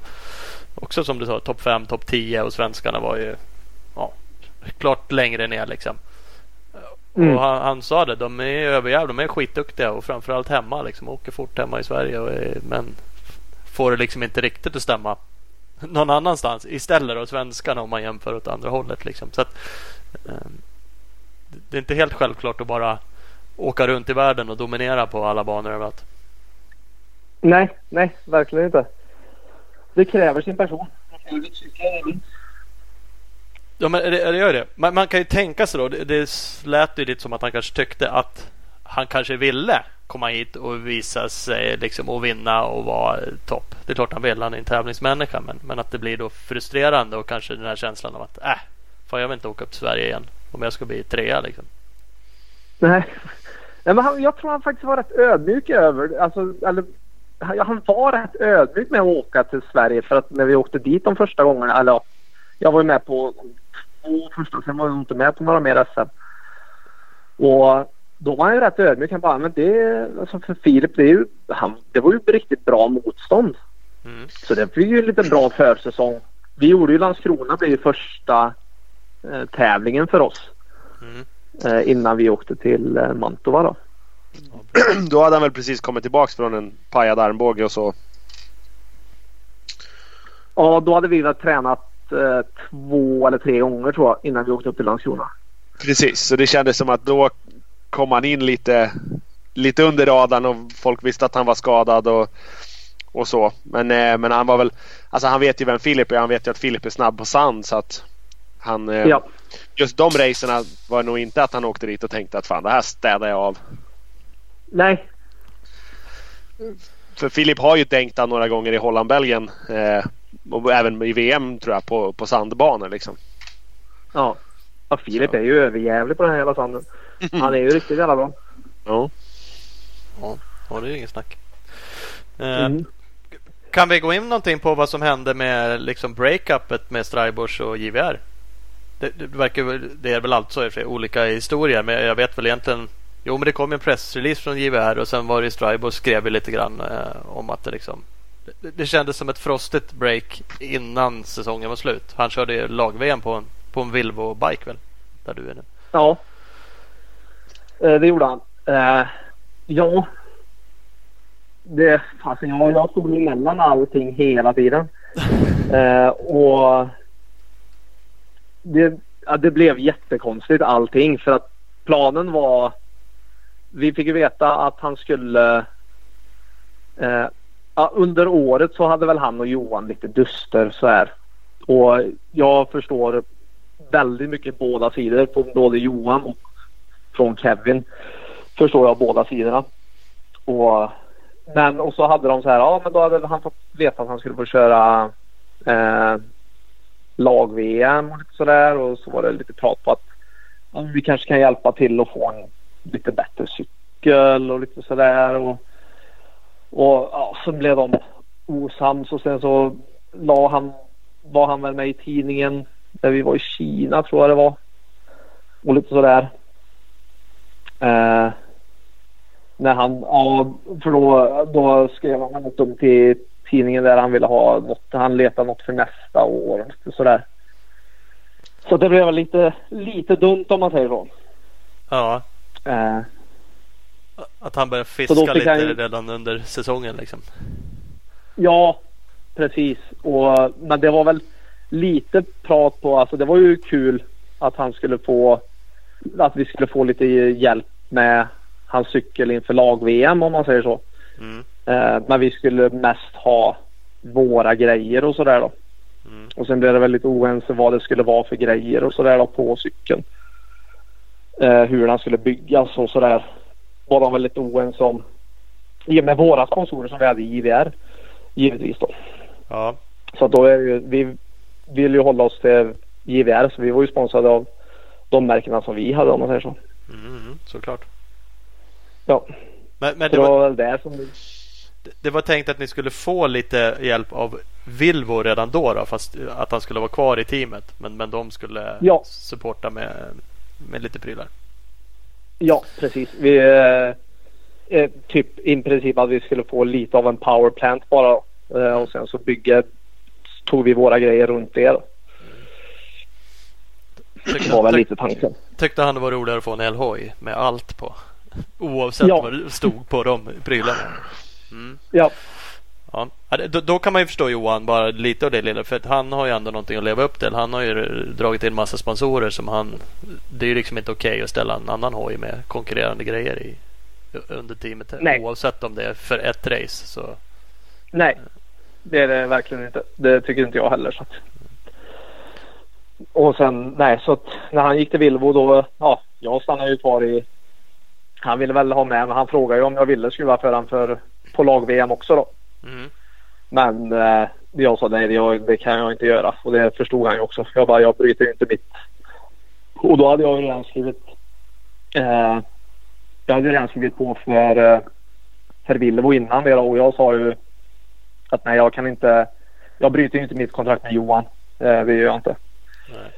B: också som du sa topp 5, topp 10 och svenskarna var ju ja, klart längre ner liksom. Mm. Och han, han, sa det, de är överjävliga, de är skitduktiga och framförallt hemma liksom. Åker fort hemma i Sverige och är, men får det liksom inte riktigt att stämma någon annanstans istället av svenskarna om man jämför åt andra hållet. Liksom. Så att, eh, det är inte helt självklart att bara åka runt i världen och dominera på alla banor överallt.
D: Nej, nej, verkligen inte. Det kräver sin person.
B: Ja, men det, det gör det. Man, man, kan ju tänka sig då. Det, det lät ju lite som att han kanske tyckte att han kanske ville komma hit och visa sig liksom, och vinna och vara topp. Det är klart han vill. Han är en tävlingsmänniska. Men, men att det blir då frustrerande och kanske den här känslan av att äh, fan jag vill inte åka upp till Sverige igen om jag ska bli trea liksom.
D: Nej, Nej men han, jag tror han faktiskt var rätt ödmjuk över alltså, eller, han var rätt ödmjuk med att åka till Sverige för att när vi åkte dit de första gångerna, eller jag var ju med på två första, sen var jag inte med på några mer SM. Och då var han ju rätt ödmjuk. Han bara, men det, alltså för Filip, det, är ju, han, det var ju riktigt bra motstånd. Mm. Så det blir ju lite bra försäsong. Vi gjorde ju Landskrona blev ju första eh, tävlingen för oss. Mm. Eh, innan vi åkte till eh, Mantova då.
C: Då hade han väl precis kommit tillbaks från en pajad armbåge och så.
D: Ja, då hade vi väl tränat två eller tre gånger tror jag innan vi åkte upp till Landskrona.
C: Precis, så det kändes som att då kom han in lite, lite under radarn och folk visste att han var skadad och, och så. Men, eh, men han var väl, alltså han vet ju vem Filip är. Han vet ju att Filip är snabb på sand så att han, eh, ja. just de racerna var nog inte att han åkte dit och tänkte att fan det här städar jag av.
D: Nej.
C: För Filip har ju tänkt han några gånger i Holland, Belgien. Eh, och även i VM tror jag på, på sandbanor liksom.
D: Ja. ja Filip är ju överjävlig på den här jävla sanden. Han är ju riktigt jävla bra.
B: Ja. Ja, det är ju inget snack. Eh, mm. Kan vi gå in någonting på vad som hände med liksom breakupet med Strybors och JVR? Det, det, verkar, det är väl alltså olika historier men jag vet väl egentligen Jo men det kom en pressrelease från JVR och sen var det Strybors skrev lite grann eh, om att det liksom det, det kändes som ett frostigt break innan säsongen var slut. Han körde lag-VM på en, på en Vilvo-bike väl? Där du är nu.
D: Ja, Eh, det gjorde han. Eh, ja. Det, alltså jag, jag stod emellan allting hela tiden. Eh, och det, ja, det blev jättekonstigt allting för att planen var vi fick ju veta att han skulle eh, ja, under året så hade väl han och Johan lite duster så här. Och jag förstår väldigt mycket båda sidor på både Johan och från Kevin. Förstår jag båda sidorna. Och, men och så hade de så här, ja men då hade han fått veta att han skulle få köra eh, lag-VM och lite sådär och så var det lite prat på att ja, vi kanske kan hjälpa till att få en lite bättre cykel och lite sådär. Och, och ja, så blev de osams och sen så la han, var han väl med i tidningen där vi var i Kina tror jag det var. Och lite sådär. Eh, när han, ja, för då, då skrev han något om till tidningen där han ville ha något, han letade något för nästa år och sådär. Så det blev lite, lite dumt om man säger så.
B: Ja. Eh, att han började fiska lite han... redan under säsongen liksom.
D: Ja, precis. Och, men det var väl lite prat på, alltså det var ju kul att han skulle få, att vi skulle få lite hjälp med hans cykel inför lag-VM om man säger så. Mm. Eh, men vi skulle mest ha våra grejer och sådär då. Mm. Och sen blev det väldigt oense vad det skulle vara för grejer och sådär då på cykeln. Eh, hur den skulle byggas och sådär. Var de väldigt oense om. I och med våra sponsorer som vi hade i IVR. Givetvis då.
B: Ja.
D: Så då är ju, vi vill ju hålla oss till JVR så vi var ju sponsrade av de märkena som vi hade om man säger så.
B: Mm, såklart.
D: Ja. Men, men det var väl det som...
B: det var tänkt att ni skulle få lite hjälp av Vilvo redan då, då fast att han skulle vara kvar i teamet. Men, men de skulle
D: Ja.
B: supporta med, med lite prylar.
D: Ja, precis. Vi, eh, eh, typ i princip att vi skulle få lite av en power plant bara. Eh, och sen så bygger, tog vi våra grejer runt det.
B: Tyckte,
D: Det var väl lite tanken.
B: tyckte han det var roligare att få en elhoj med allt på. Oavsett
D: Ja.
B: vad det stod på de prylarna. Mm.
D: Ja,
B: Då, då kan man ju förstå Johan bara lite av det lilla. För att han har ju ändå någonting att leva upp till. Han har ju dragit in massa sponsorer som han... Det är ju liksom inte okej att ställa en annan hoj med konkurrerande grejer i under teamet.
D: Nej.
B: Oavsett om det är för ett race. Så
D: nej. Det är det verkligen inte. Det tycker inte jag heller. Så att. Och sen, nej, så att när han gick till Vilvo då, ja, jag stannade ju kvar i... Han ville väl ha med, men han frågade ju om jag ville skruva för han för på lag-VM också då.
B: mm.
D: Men eh, jag sa nej, det, det kan jag inte göra. Och det förstod han ju också. Jag bara, jag bryter inte mitt. Och då hade jag redan skrivit. Eh, jag hade redan skrivit på för, eh, för Vilvo innan det. Och jag sa ju att nej, jag kan inte. Jag bryter inte mitt kontrakt med Johan. Eh, det gör jag inte.
B: Nej.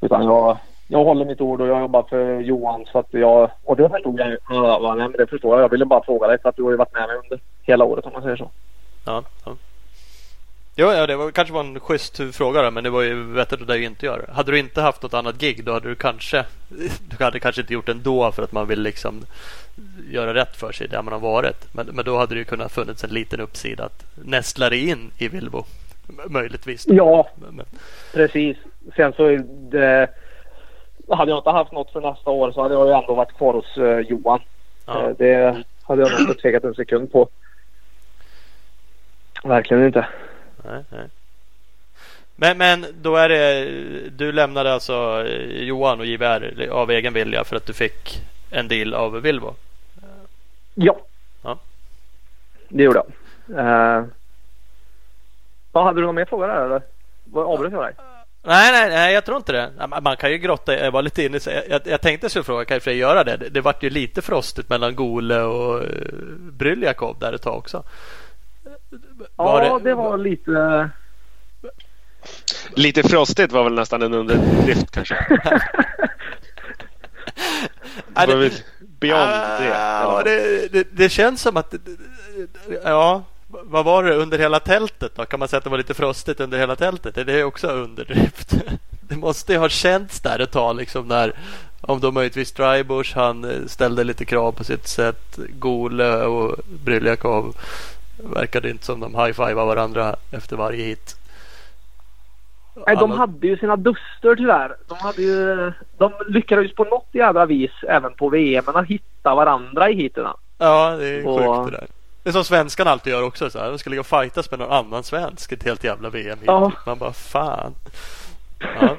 D: Utan jag, jag håller mitt ord och jag jobbar för Johan. Så att jag, och det förstod jag ju. Ja, nej, men det förstår jag. Jag ville bara fråga dig för att du har ju varit med mig under hela året om man säger så.
B: Ja, ja. Jo, ja, det var, kanske var en schysst fråga då, men det var ju vettigt att inte göra det. Hade du inte haft något annat gig då hade du kanske Du hade kanske inte gjort det ändå för att man vill liksom göra rätt för sig där man har varit. Men, men då hade det ju kunnat funnits en liten uppsida att nästla dig in i Vilbo. Möjligtvis.
D: Ja,
B: Men, men,
D: Precis. Sen så det, hade jag inte haft något för nästa år så hade jag ju ändå varit kvar hos eh, Johan.
B: ja.
D: Eh, det hade jag nog inte tvekat en sekund på. Verkligen inte.
B: Nej, nej. Men, men då är det Du lämnade alltså eh, Johan och JVR av egen vilja för att du fick en deal av Vilvo?
D: Ja.
B: Ja.
D: Det gjorde jag. Uh, vad hade du någon mer fråga där eller? Avbröt jag dig?
B: Nej, nej, nej, jag tror inte det. Ja, man- kan ju grotta, jag var lite inne i så- jag, jag tänkte jag skulle fråga, kan Frej göra det? Det, det vart ju lite frostigt mellan Gole och Bryljakov där ett tag också. Var
D: ja, det, var lite...
C: Lite frostigt var väl nästan en underdrift kanske. Det var
B: det-
C: väl beyond det.
B: Ja, det, det, det känns som att... Ja, vad var det under hela tältet då? Kan man säga att det var lite frostigt under hela tältet? Är det också underdrift? Det måste ju ha känts där ett tag liksom när om då möjligtvis Drybush han eh, ställde lite krav på sitt sätt. Gole och Bryljakov verkade inte som de high-fivar varandra efter varje hit.
D: Nej, de hade ju sina duster tyvärr. De, hade ju, de lyckades på något jävla vis även på VM att hitta varandra i heaterna.
B: Ja, det är
D: Och-
B: sjukt det där. Det är som svenskarna alltid gör också. Så här. De ska ligga och fightas med någon annan svensk ett helt jävla VM. hit.
D: Ja.
B: Man bara fan. Ja.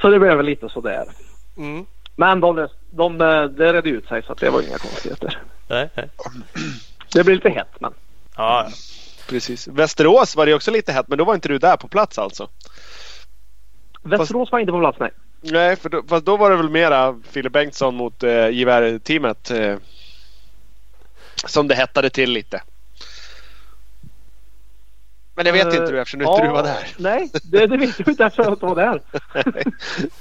D: så det blev väl lite sådär.
B: Mm.
D: Men de, de, de, det redde ut sig så att det var inga konstigheter.
B: Nej, nej.
D: Det blev lite hett men.
B: Ja.
C: Precis. Västerås var det också lite hett men då var inte du där på plats alltså.
D: Västerås var inte på plats nej.
C: Nej, för då, fast då var det väl mera Filip Bengtsson mot eh, gevärteamet. Eh, som det hettade till lite. Men det vet
D: Eh,
C: inte du eftersom inte du var där.
D: Nej, det, det vet jag inte eftersom jag inte var där.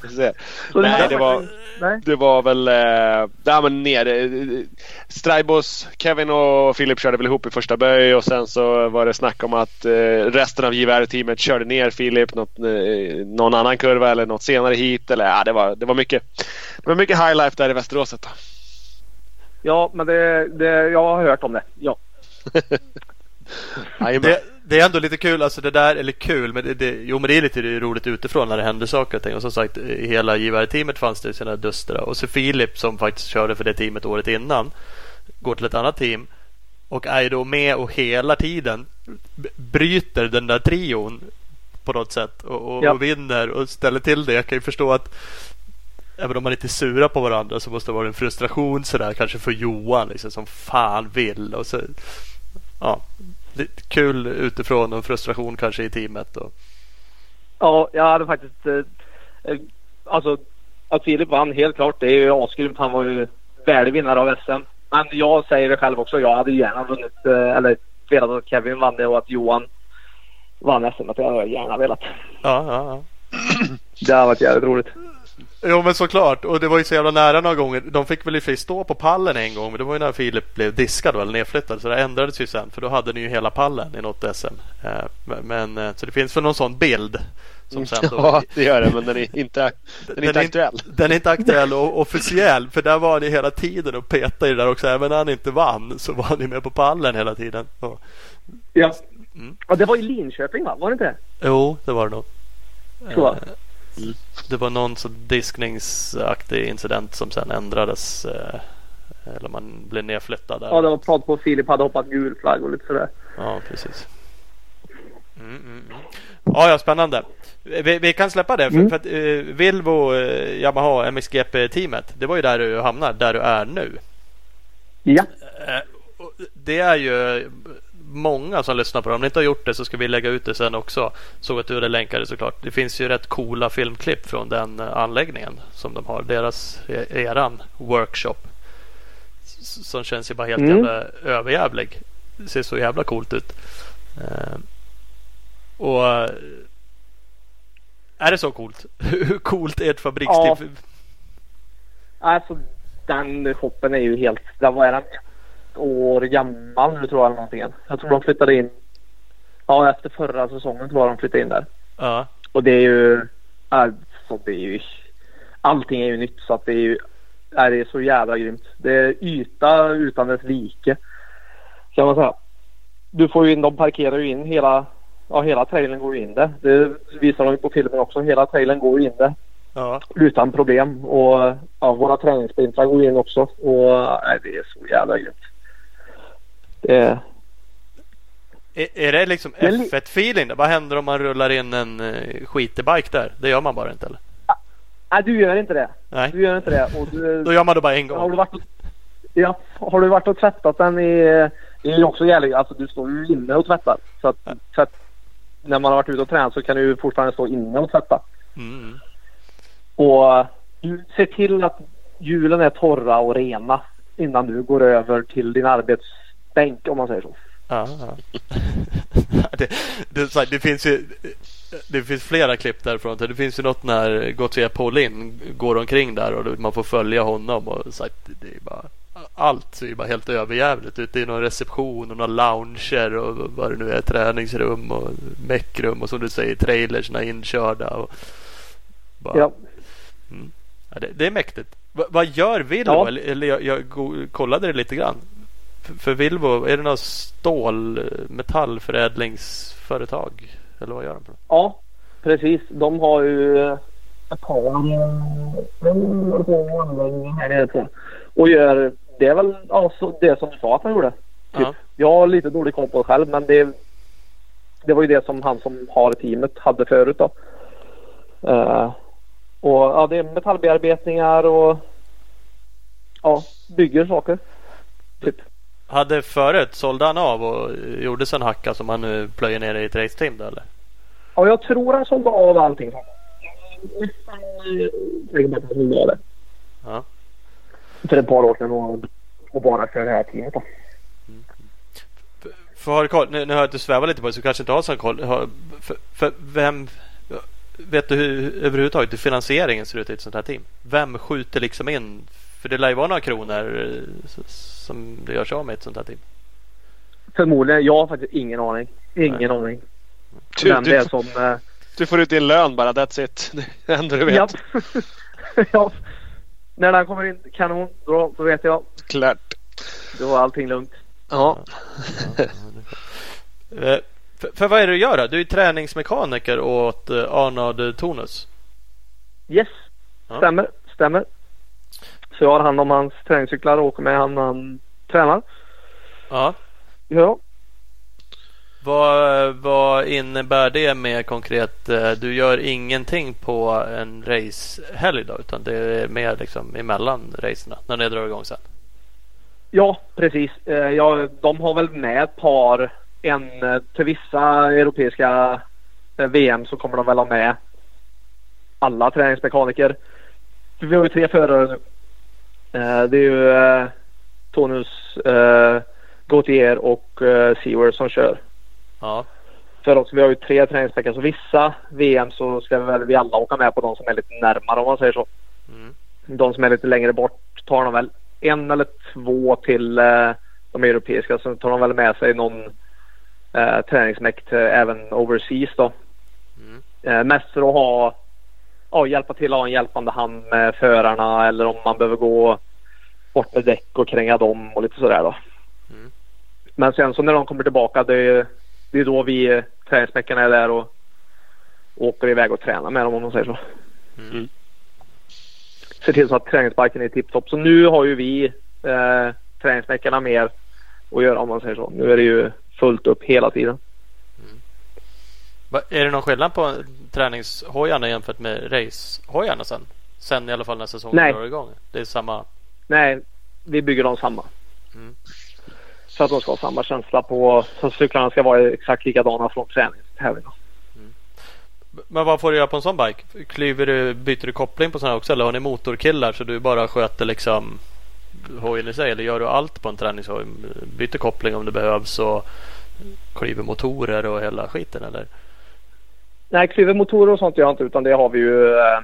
C: Se.
D: Så
C: Nej,
D: här
C: det var-
D: Nej.
C: Det var väl... Eh, där men nere. Strybos, Kevin och Filip körde väl ihop i första böj och sen så var det snack om att eh, resten av gevärteamet körde ner Filip något, eh, någon annan kurva eller något senare hit. Eller, ja, det, var, det var mycket Det var mycket high life där i Västeråset. Då.
D: Ja, men det, det, jag har hört om det. Ja.
B: Det, det är ändå lite kul, alltså det där, eller kul, men det, det, jo men det är lite roligt utifrån när det händer saker och ting. Och som sagt, i hela givarteamet fanns det sina duster. Och så Filip som faktiskt körde för det teamet året innan går till ett annat team och är då med och hela tiden bryter den där trion på något sätt och, och,
D: Ja.
B: och vinner och ställer till det. Jag kan ju förstå att även om man inte är sura på varandra så måste det vara en frustration sådär kanske för Johan liksom, som fan vill. Och så, ja, lite kul utifrån och frustration kanske i teamet. Och,
D: Ja, jag hade faktiskt... Eh, eh, alltså, att Filip vann helt klart. Det är ju asgrymt. Han var ju värdig vinnare av SM. Men jag säger det själv också. Jag hade gärna vunnit, eh, eller velat att Kevin vann det och att Johan vann SM. Det hade jag gärna velat.
B: Ja, ja, ja.
D: Det hade varit jävligt roligt.
B: Jo men såklart och det var ju så jävla nära några gånger. De fick väl i och stå på pallen en gång men det var ju när Filip blev diskad eller nedflyttad så det ändrades ju sen för då hade ni ju hela pallen i något SM. Eh, men, eh, så det finns väl någon sån bild. Som sen då,
C: Ja, det gör det men den är inte, den är inte aktuell.
B: Den är inte aktuell och officiell för där var ni hela tiden och petade i det där också. Även när han inte vann så var ni med på pallen hela tiden. Och,
D: Ja.
B: Mm.
D: ja det var i Linköping va? Var det inte det?
B: jo, det var det nog.
D: Tror
B: Det var någon diskningsaktig incident som sen ändrades. eh, Eller man blev nedflyttad. Där.
D: Ja, det var prat på att Filip hade hoppat gul flagg och lite sådär.
B: Ja, precis. Mm, mm, mm. Ja, ja, spännande. Vi, vi kan släppa det. För,
D: Mm.
B: för att eh, Vilvo, eh, Yamaha, MXGP-teamet. Det var ju där du hamnar, där du är nu.
D: Ja.
B: Och Det är ju många som lyssnar på det. Om ni inte har gjort det så ska vi lägga ut det sen också. Såg att du hade länkat det såklart. Det finns ju rätt coola filmklipp från den eh, anläggningen som de har. Deras, e- eran workshop. Som känns ju bara helt
D: Mm.
B: jävla överjävlig. Det ser så jävla coolt ut. Eh, Och eh, är det så coolt? Hur coolt är ett fabrikstipp?
D: Alltså den shoppen är ju helt, den var den år gammal nu tror jag eller någonting. Jag tror de flyttade in, ja efter förra säsongen tror jag de flyttade in där.
B: Ja.
D: Och det är ju, alltså det är ju, allting är ju nytt så att det är ju, är det är så jävla grymt. Det är yta utan dess like. Kan man säga. Du får ju in, de parkerar ju in hela, ja hela trailern går ju in där. Det visar de ju på filmen också. Hela trailern går ju in där
B: ja.
D: utan problem. Och ja, våra träningssprintar går in också. Och nej, det är så jävla grymt. Det är,
B: Är, är det liksom
D: Det är li-
B: F1-feeling? Vad händer om man rullar in en uh, skitig bike där? Det gör man bara inte eller?
D: nej, du gör inte det.
B: Nej,
D: Du gör inte det. Och du,
B: då gör man det bara en
D: har,
B: gång.
D: du varit ja, har du varit och tvättat den i... Det är också jävligt. Alltså du står ju inne och tvättar. Så att tvätt, när man har varit ute och tränat så kan du fortfarande stå inne och tvätta.
B: Mm.
D: Och du ser till att hjulen är torra och rena innan du går över till din arbetsbänk om man säger så.
B: Ja, ja. det, det, här, det finns ju det finns flera klipp därifrån. Det finns ju något när Gautier Paulin går omkring där och man får följa honom. Och så här, det är bara, allt ser ju bara helt överjävligt ut. Det är någon reception och några lounger och vad det nu är. Träningsrum och meckrum och som du säger trailersna inkörda. Och bara,
D: Ja.
B: Ja, det, det är mäktigt. Va, vad gör Vilvo?
D: Ja.
B: Eller, jag, jag kollade det lite grann. För, Vilvo, är det något stål metallförädlingsföretag? Eller vad gör de?
D: Ja, precis. De har ju ett par anläggningar här nere på. Och gör, det är väl alltså det som du sa att han gjorde. Typ.
B: Ja.
D: Jag har lite dålig koll på det själv men det, det var ju det som han som har teamet hade förut då. Eh, och ja, det är metallbearbetningar och ja, bygger saker. Typ.
B: Hade förut, sålde han av och gjorde sen hacka som han nu plöjer ner i ett raceteam då eller?
D: Ja, jag tror han sålde av allting. Nästan säker på att han sålde av det.
B: Ja.
D: För ett par år sedan och, och bara för det här teamet då.
B: För, för har du koll, nu, nu har jag inte svävat lite på det så kanske inte har sån koll. Har, för, för vem Vet du hur överhuvudtaget hur finansieringen ser ut i ett sånt här team? Vem skjuter liksom in? För det lär ju vara några kronor eh, som det görs av med ett sånt här team.
D: Förmodligen. Jag har faktiskt ingen aning. Ingen aning.
C: Du,
D: Vem det är
C: du,
D: som... Eh,
C: du får ut din lön bara, that's it. Det enda du vet.
D: ja. ja. När den kommer in kanon, då, då vet jag.
C: Klart.
D: Då är allting lugnt.
C: Ja.
B: Eh, För, för vad är det du gör då? Du är träningsmekaniker åt eh, Arnold Tonus.
D: Yes,
B: Ja.
D: stämmer. Stämmer. Så jag har hand om hans träningscyklar och åker med han när han tränar.
B: Ja.
D: Ja.
B: Vad, vad innebär det med konkret? eh, Du gör ingenting på en racehelg då utan det är mer liksom emellan racerna när ni drar igång sen?
D: Ja, precis. Eh, Ja, de har väl med ett par. En eh, till vissa europeiska VM så kommer de väl ha med alla träningsmekaniker. Vi har ju tre förare nu. Eh, Det är ju eh, Tonus, eh, Gautier och eh, Seward som kör.
B: Ja.
D: För oss, vi har ju tre träningsveckor så vissa VM så ska vi väl vi alla åka med på de som är lite närmare om man säger så.
B: Mm.
D: De som är lite längre bort tar de väl en eller två till eh, de europeiska. Så tar de väl med sig någon eh, träningsmäck till även overseas då.
B: Mm.
D: Eh, mest för att ha, ja, hjälpa till att ha en hjälpande hand med förarna eller om man behöver gå bort med däck och kränga dem och lite sådär då.
B: Mm.
D: Men sen så när de kommer tillbaka det är, det är då vi träningsmäckarna är där och åker iväg och tränar med dem om man säger så.
B: Mm.
D: Ser till så att träningsparken är tipptopp. Så nu har ju vi eh, träningsmäckarna mer att göra om man säger så. Nu är det ju fullt upp hela tiden.
B: Va- Är det någon skillnad på träningshojarna jämfört med racehojarna sen? Sen i alla fall när säsongen
D: Nej.
B: drar igång? Det är samma?
D: Nej, vi bygger dem samma.
B: Mm.
D: Så att de ska ha samma känsla på, så cyklarna ska vara exakt likadana från träning till tävling.
B: Men vad får du göra på en sån bike? Klyver du, byter du koppling på sån här också eller har ni motorkillar så du bara sköter liksom hojen i sig? Eller gör du allt på en träningshoj? Byter koppling om det behövs och klyver motorer och hela skiten eller?
D: Nej, klyvermotorer och sånt gör jag inte utan det har vi ju. eh,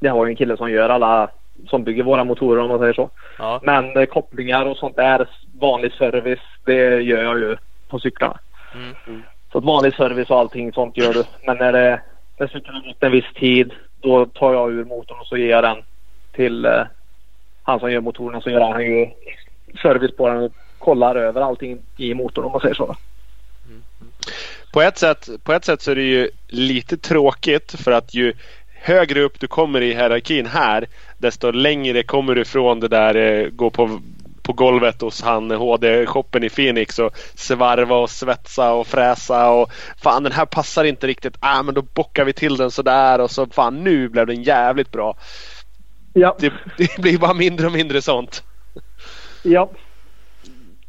D: Det har vi en kille som gör alla som bygger våra motorer om man säger så.
B: Ja.
D: Men eh, kopplingar och sånt är vanlig service. Det gör jag ju på cyklarna.
B: Mm.
D: Så att vanlig service och allting sånt gör du. Men när det när cykeln har gått en viss tid då tar jag ur motorn och så ger jag den till eh, han som gör motorerna. Så gör han ju service på den och kollar över allting i motorn om man säger så.
C: På ett, sätt, på ett sätt så är det ju lite tråkigt för att ju högre upp du kommer i hierarkin här desto längre kommer du ifrån det där eh, gå på, på golvet hos han HD-shoppen i Phoenix och svarva och svetsa och fräsa och fan den här passar inte riktigt. Ah, men då bockar vi till den sådär och så fan nu blev den jävligt bra.
D: Ja,
C: Det, det blir bara mindre och mindre sånt.
D: ja.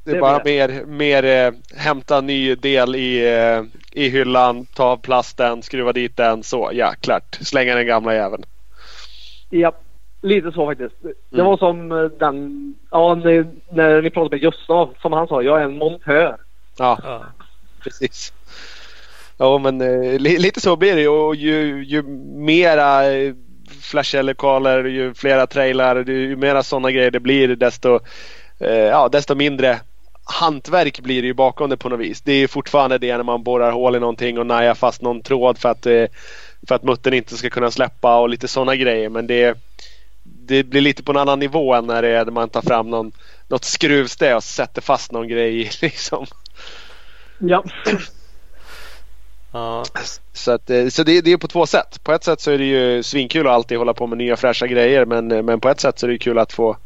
C: Det är bara mer, mer eh, hämta ny del i, eh, i hyllan, ta av plasten, skruva dit den. Så, ja klart. Slänga den gamla jäveln.
D: Ja, lite så faktiskt. Det
C: Mm.
D: var som eh, den, ja när, när vi pratade med Gustav, som han sa, jag är en montör.
C: Ja,
B: Ja.
C: precis. Ja men eh, li, lite så blir det ju. och ju, ju mera eh, flashellokaler, ju flera trailrar, ju mera sådana grejer det blir desto, eh, ja, desto mindre hantverk blir det ju bakom det på något vis. Det är ju fortfarande det när man borrar hål i någonting och najar fast någon tråd för att, eh, för att muttern inte ska kunna släppa och lite sådana grejer. Men det, det blir lite på en annan nivå än när det är när man tar fram någon, något skruvstäd och sätter fast någon grej liksom.
D: Ja.
B: Ja.
C: Så, att, eh, så det, det är på två sätt. På ett sätt så är det ju svinkul att alltid hålla på med nya fräscha grejer men, men på ett sätt så är det kul att få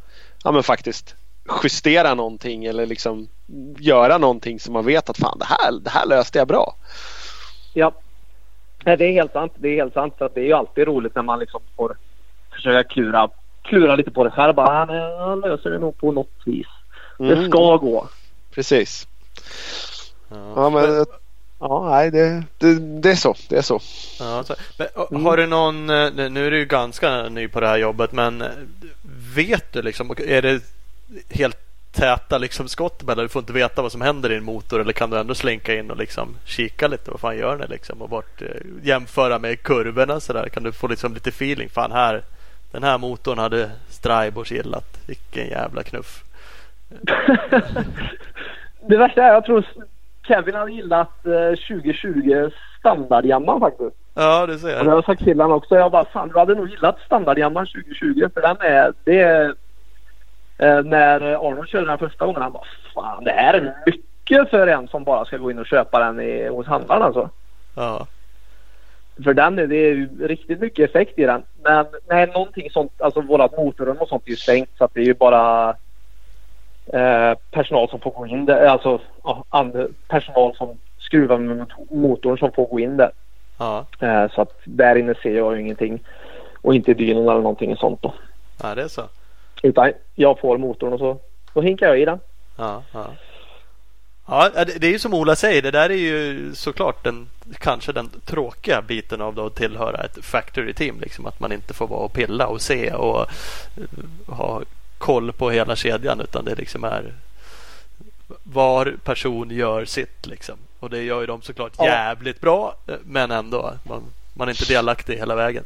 C: ja, men faktiskt justera någonting eller liksom göra någonting som man vet att fan det här, det här löste jag bra.
D: Ja. Nej, det är helt sant. Det är helt sant. Att det är ju alltid roligt när man liksom får försöka klura, klura lite på det själv. Bara, "Ah, men jag löser det nog på något vis. Det
C: Mm,
D: ska gå.
C: Precis.
B: Ja.
C: Ja, men, ja, nej, det, det, det är så. Det är så.
B: Ja, så, men,
D: Mm.
B: Har du någon, eh, nu är du ju ganska ny på det här jobbet men eh, vet du liksom, är det helt täta liksom skott mellan, du får inte veta vad som händer i en motor eller kan du ändå slinka in och liksom kika lite, vad fan gör ni liksom och bort, eh, jämföra med kurvorna sådär, kan du få liksom lite feeling, fan här, den här motorn hade Straibors gillat, vilken jävla knuff.
D: det värsta är jag tror Kevin hade gillat eh, 2020 standardjamman faktiskt.
B: Ja, du
D: Och det
B: ser.
D: har jag sagt till honom också. Jag bara, fan du hade nog gillat standardjamman 2020 för den är, det är eh, när Arnold körde den första gången han bara, fan det här är mycket för en som bara ska gå in och köpa den i, hos handlaren alltså.
B: Ja,
D: För den är det är ju riktigt mycket effekt i den. Men nej, någonting sånt, alltså vårat motorrum och sånt är ju stängt så att det är ju bara eh, personal som får gå in där. Alltså ja, personal som skruvar med mot- motorn som får gå in där.
B: ja,
D: Eh, så att där inne ser jag ju ingenting. Och inte dynon eller någonting sånt då.
B: ja det är så.
D: Utan jag får motorn och så då hinkar jag i den.
B: Ja, ja. Ja, det är ju som Ola säger. Det där är ju såklart den, kanske den tråkiga biten av att tillhöra ett factory team. Liksom, att man inte får vara och pilla och se och eh, ha koll på hela kedjan utan det liksom är var person gör sitt liksom. Och det gör ju de såklart
D: Ja.
B: jävligt bra eh, men ändå. Man, man är inte delaktig hela vägen.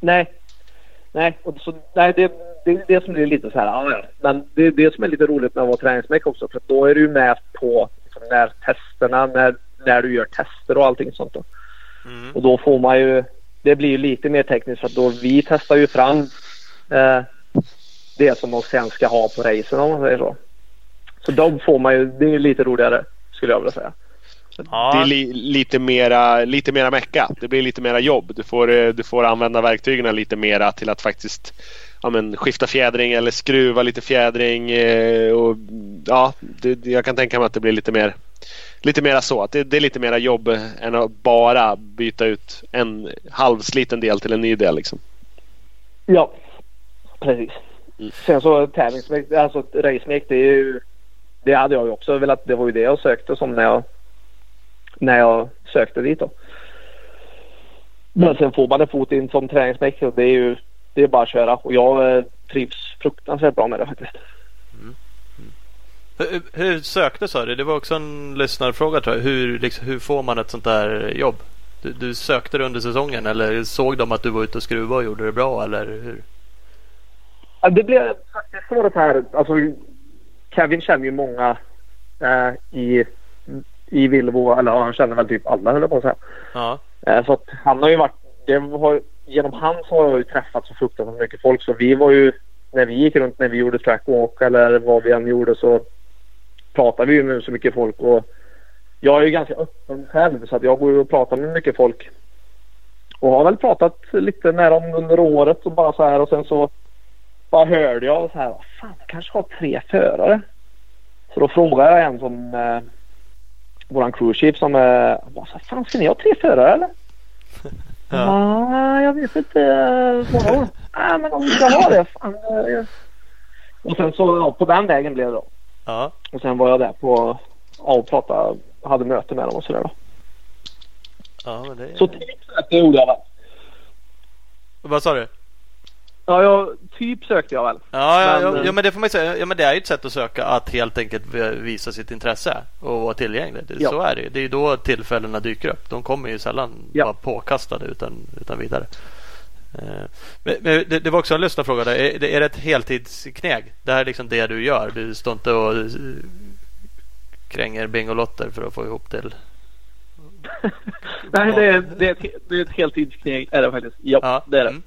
D: Nej. Nej, och så, nej det, det är det som blir lite så här. Ja, ja. Men det är det som är lite roligt med att vara träningsmäck också. För då är du med på liksom, när testerna, när, när du gör tester och allting sånt. Då.
B: Mm.
D: Och då får man ju, det blir ju lite mer tekniskt för att då vi testar ju fram eh, det som de sen ska ha på racen om man säger så. Så de får man ju, det är ju lite roligare skulle jag vilja säga.
C: Det är
B: Ja,
C: li, lite mera, lite mera mecka. Det blir lite mera jobb. Du får, eh, du får använda verktygen lite mera till att faktiskt ja, men, skifta fjädring eller skruva lite fjädring. Eh, och, ja, det, jag kan tänka mig att det blir lite mer Lite mera så. Att det, det är lite mera jobb än att bara byta ut en halvsliten del till en ny del. Liksom.
D: Ja, precis.
C: Mm.
D: Sen så tävlingsmäkt, alltså racemäkt det är ju det hade jag ju också velat. Det var ju det jag sökte som när jag när jag sökte dit då. Men sen får man en fot in som träningsmäck och det är ju det är bara att köra och jag eh, trivs fruktansvärt bra med det faktiskt.
B: hur, hur sökte sa du? Det var också en lyssnarfråga tror jag. Hur, liksom, hur får man ett sånt där jobb? Du, du sökte det under säsongen eller såg de att du var ute och skruvade och gjorde det bra eller hur?
D: Ja, det blev faktiskt så det här. Alltså, Kevin känner ju många eh, i, i Villebo. Eller han känner väl typ alla höll jag på att säga.
B: Ja,
D: Eh, så att han har ju varit. Det har, genom han så har jag ju träffat så fruktansvärt mycket folk. Så vi var ju. När vi gick runt när vi gjorde trackwalk eller vad vi än gjorde så pratade vi ju med så mycket folk. Och jag är ju ganska öppen själv så att jag går ju och pratar med mycket folk. Och har väl pratat lite med dem under året och bara så här och sen så bara hörde jag så här. "Vad Fan, jag kanske har tre förare. Så då frågade jag en som eh, våran crew chief som eh, bara så här, Fan ska ni ha tre förare eller?
B: Ja.
D: Ja, jag vet inte. Svarade hon. Nej men om vi ska ha det. Fan, eh. Och sen så ja, på den vägen blev det då.
B: ja.
D: Och sen var jag där på ja, och pratade. Hade möte med dem och sådär då.
B: ja men det
D: Så typ sökte gjorde jag väl.
B: Vad sa du?
D: Ja, jag, typ sökte jag väl.
B: Ja, ja,
D: Men,
B: ja,
D: eh,
B: ja, men det får man säga. Ja, men det är ju ett sätt att söka att helt enkelt visa sitt intresse och vara tillgänglig. Det-
D: Ja.
B: Så är det ju. Det är ju då tillfällena dyker upp. De kommer ju sällan
D: Ja.
B: bara påkastade utan, utan vidare. Eh, Men, men det, det var också en lyssnarfråga där. Är, är det ett heltidskneg? Det här är liksom det du gör. Du står inte och eh, kränger Bingolotter för att få ihop till...
D: Nej, det är, det, är ett, det är ett heltidskneg är det faktiskt. Ja, det är det.
B: Mm.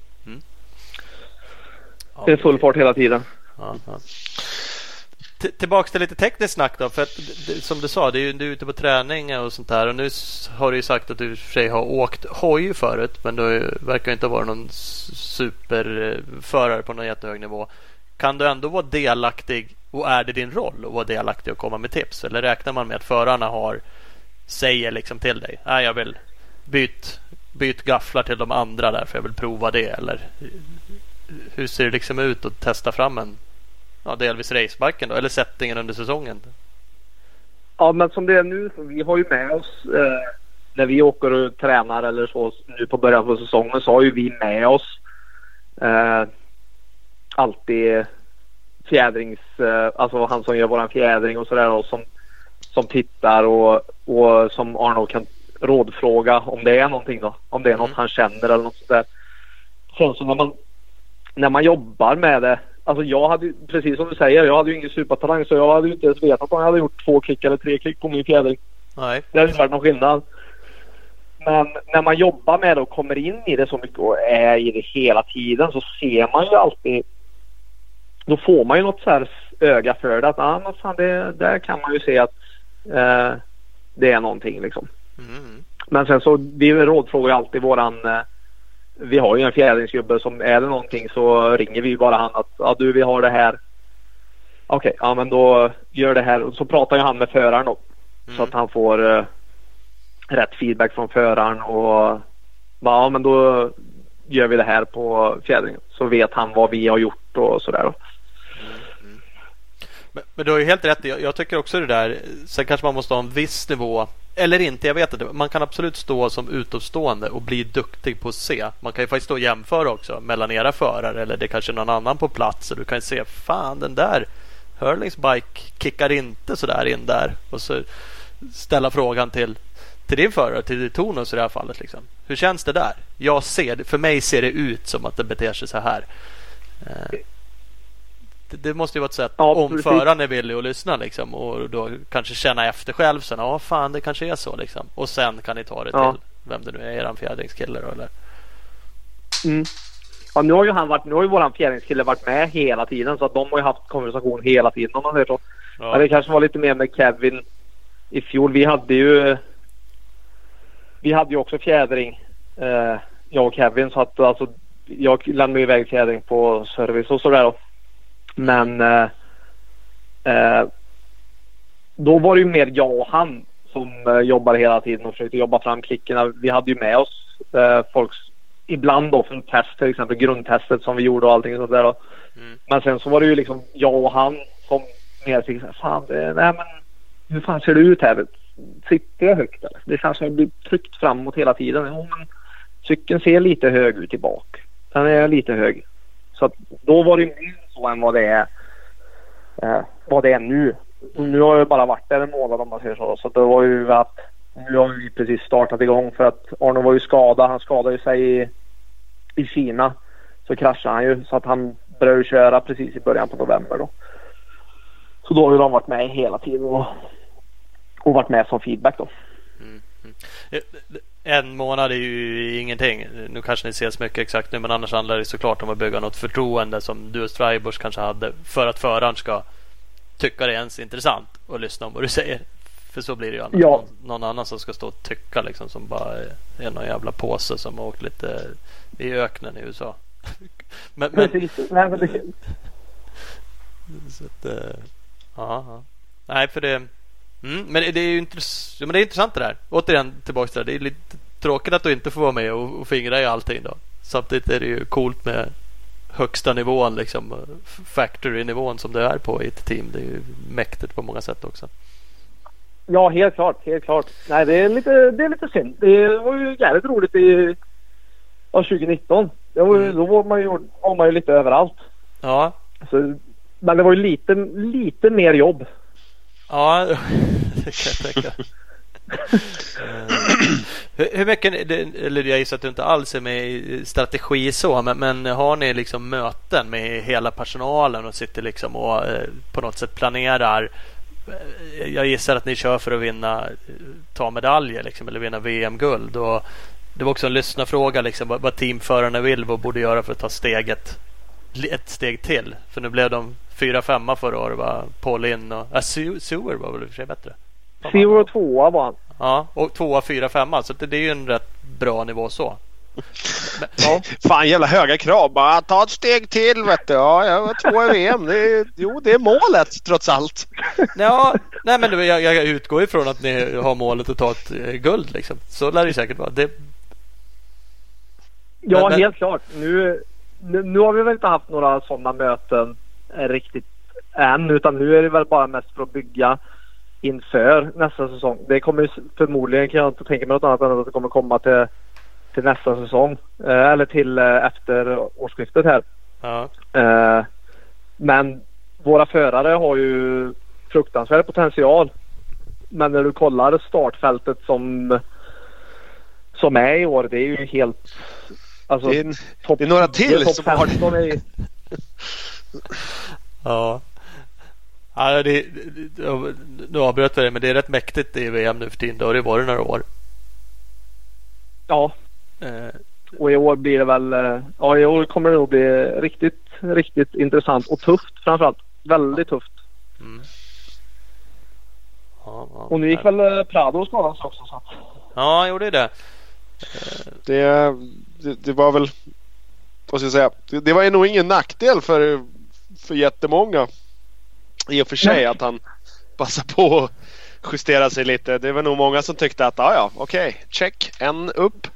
B: Ja,
D: Det är full fart hela tiden.
B: Ja, ja. Tillbaks till lite tekniskt snack då. För att, som du sa, det är ju, du är ute på träning och sånt där. Och nu har du ju sagt att du i och för sig har åkt hoj förut. Men du verkar inte vara någon superförare eh, på någon jättehög nivå. Kan du ändå vara delaktig och är det din roll att vara delaktig och komma med tips? Eller räknar man med att förarna har säger liksom till dig. Nej, jag vill byt, byt gafflar till de andra där för jag vill prova det. Eller hur ser det liksom ut att testa fram en ja, delvis racebacken då, eller settingen under säsongen?
D: Ja, men som det är nu, så vi har ju med oss eh, när vi åker och tränar eller så nu på början på säsongen så har ju vi med oss eh, alltid fjädrings, eh, alltså han som gör våran fjädring och sådär och som, som tittar och, och som Arnold kan rådfråga om det är någonting då. Om det är något
B: Mm.
D: han känner eller något sådär. Sen så när man, när man jobbar med det Alltså jag hade precis som du säger, jag hade ju ingen supertalang så jag hade ju inte ens vetat om jag hade gjort två klick eller tre klick på min fjädring.
B: Nej.
D: Det hade inte varit någon skillnad. Men när man jobbar med det och kommer in i det så mycket och är i det hela tiden så ser man ju alltid då får man ju något så här öga för det att ah, men fan, det, där kan man ju se att eh, det är någonting liksom.
B: Mm.
D: Men sen så vi rådfrågar ju alltid våran eh, vi har ju en fjädringsgubbe som är det någonting så ringer vi bara han att ja du vi har det här. Okej, ja men då gör det här och så pratar ju han med föraren då. Så
B: Mm.
D: att han får eh, rätt feedback från föraren och ja men då gör vi det här på fjädringen. Så vet han vad vi har gjort och sådär. då.
B: Men, men du har ju helt rätt. Jag, jag tycker också det där. Sen kanske man måste ha en viss nivå eller inte, jag vet inte. Man kan absolut stå som utomstående och bli duktig på att se. Man kan ju faktiskt stå och jämföra också mellan era förare eller det kanske någon annan på plats. Och du kan se, fan den där Hurlings bike kickar inte sådär in där. Och så ställa frågan till, till din förare, till Tonus i det här fallet. Liksom. Hur känns det där? Jag ser, för mig ser det ut som att det beter sig så här. Eh. Det, det måste ju vara ett sätt
D: Ja,
B: om
D: precis.
B: föraren är villig att lyssna liksom, och då kanske känna efter själv sen. Ja, fan det kanske är så liksom. Och sen kan ni ta det
D: Ja.
B: till vem det nu är, eran fjädringskille då eller?
D: Mm. Ja, nu har ju han varit, nu har ju våran fjärringskille varit med hela tiden så att de har ju haft konversation hela tiden om man säger så.
B: Ja.
D: Men det kanske var lite mer med Kevin i fjol. Vi hade ju Vi hade ju också fjädring eh, jag och Kevin så att alltså jag lämnade iväg fjädring på service och sådär. Men eh, eh, då var det ju mer jag och han som eh, jobbade hela tiden och försökte jobba fram klickerna. Vi hade ju med oss eh, folks ibland då för test till exempel grundtestet som vi gjorde och allting sånt där.
B: Mm.
D: Men sen så var det ju liksom jag och han som mer fick fan det, nej men hur fan ser det ut här? Sitter jag högt eller? Det känns som jag blir tryckt framåt hela tiden. Jo men cykeln ser lite hög ut i bak. Den är lite hög. Så att då var det ju så än vad det är eh, vad det är nu. Nu har jag bara varit där en månad om man säger så. Så det var ju att nu har vi precis startat igång för att Arne var ju skadad. Han skadade ju sig i, i Kina. Så kraschade han ju så att han började köra precis i början på november då. Så då har ju de varit med hela tiden och, och varit med som feedback då. Mm, mm.
B: En månad är ju ingenting. Nu kanske ni ses mycket exakt nu men annars handlar det såklart om att bygga något förtroende som du och Stribers kanske hade för att föraren ska tycka det är ens intressant och lyssna om vad du säger. För så blir det ju annars.
D: Ja.
B: Någon, någon annan som ska stå och tycka liksom som bara är någon jävla påse som har åkt lite i öknen i USA. men, men,
D: Precis. Nej, men det,
B: så att, ja, ja. Nej, för det... Mm, men det är ju intress- men det är intressant det där. Återigen tillbaka till det. Det är lite tråkigt att du inte får vara med och, och fingra i allting då. Samtidigt är det ju coolt med högsta nivån, liksom factory-nivån som det är på i ett team. Det är ju mäktigt på många sätt också.
D: ja, helt klart. Helt klart. Nej, det är lite, det är lite synd. Det var ju jävligt roligt i ja, 2019. Det var,
B: Mm.
D: Då var man, ju, var man ju lite överallt.
B: Ja,
D: Så, men det var ju lite, lite mer jobb
B: ja det kan jag tänka. Eh, hur, mycket, eller jag gissar att du inte alls är med i strategi så, men, men har ni liksom möten med hela personalen och sitter liksom och eh, på något sätt planerar? Eh, jag gissar att ni kör för att vinna, ta medaljer liksom, eller vinna VM-guld. Och det var också en lyssnarfråga liksom, vad, vad teamförarna vill, vad borde göra för att ta steget ett steg till. För nu blev de fyra, femma förra året. Va? Paul in och äh, Sewer var väl i och för sig bättre.
D: Zero och tvåa var han.
B: Ja, och tvåa, fyra, femma. Så det, det är ju en rätt bra nivå så.
D: Ja.
C: Fan jävla höga krav. Bara ta ett steg till vet du. Ja, jag var två i VM. Det är, jo, det är målet trots allt.
B: Ja, nej men jag, jag utgår ifrån att ni har målet att ta ett eh, guld liksom. Så lär det säkert vara. Det,
D: Ja,
B: Men- men-
D: helt klart. Nu, nu, nu har vi väl inte haft några sådana möten riktigt än. Utan nu är det väl bara mest för att bygga inför nästa säsong. Det kommer förmodligen, kan jag inte tänka mig något annat än att det kommer komma till, till nästa säsong. Eh, eller till eh, efter årsskiftet här.
B: ja,
D: Eh, men våra förare har ju fruktansvärd potential. Men när du kollar startfältet som, som är i år, det är ju helt... Alltså,
C: Det är, en,
D: topp
C: det är några
D: 10,
C: till som har-
D: 15 är ju-
B: ja. Ja, det, det, nu avbröt jag det, men det är rätt mäktigt i VM nu för tiden. Det har det varit några år.
D: Ja,
B: Eh,
D: och i år blir det väl... eh, Ja, i år kommer det nog bli riktigt, riktigt intressant och tufft framförallt. Väldigt tufft.
B: mm. ja, ja.
D: Och nu gick väl eh, Prado och skadade sig också. Så
B: Ja, han gjorde det.
C: det, det, det var väl... Vad ska jag säga? Det, det var nog ingen nackdel för, för jättemånga. I och för sig
D: Nej.
C: att han passade på att justera sig lite. Det var nog många som tyckte att ja, ja, okej, check, en upp.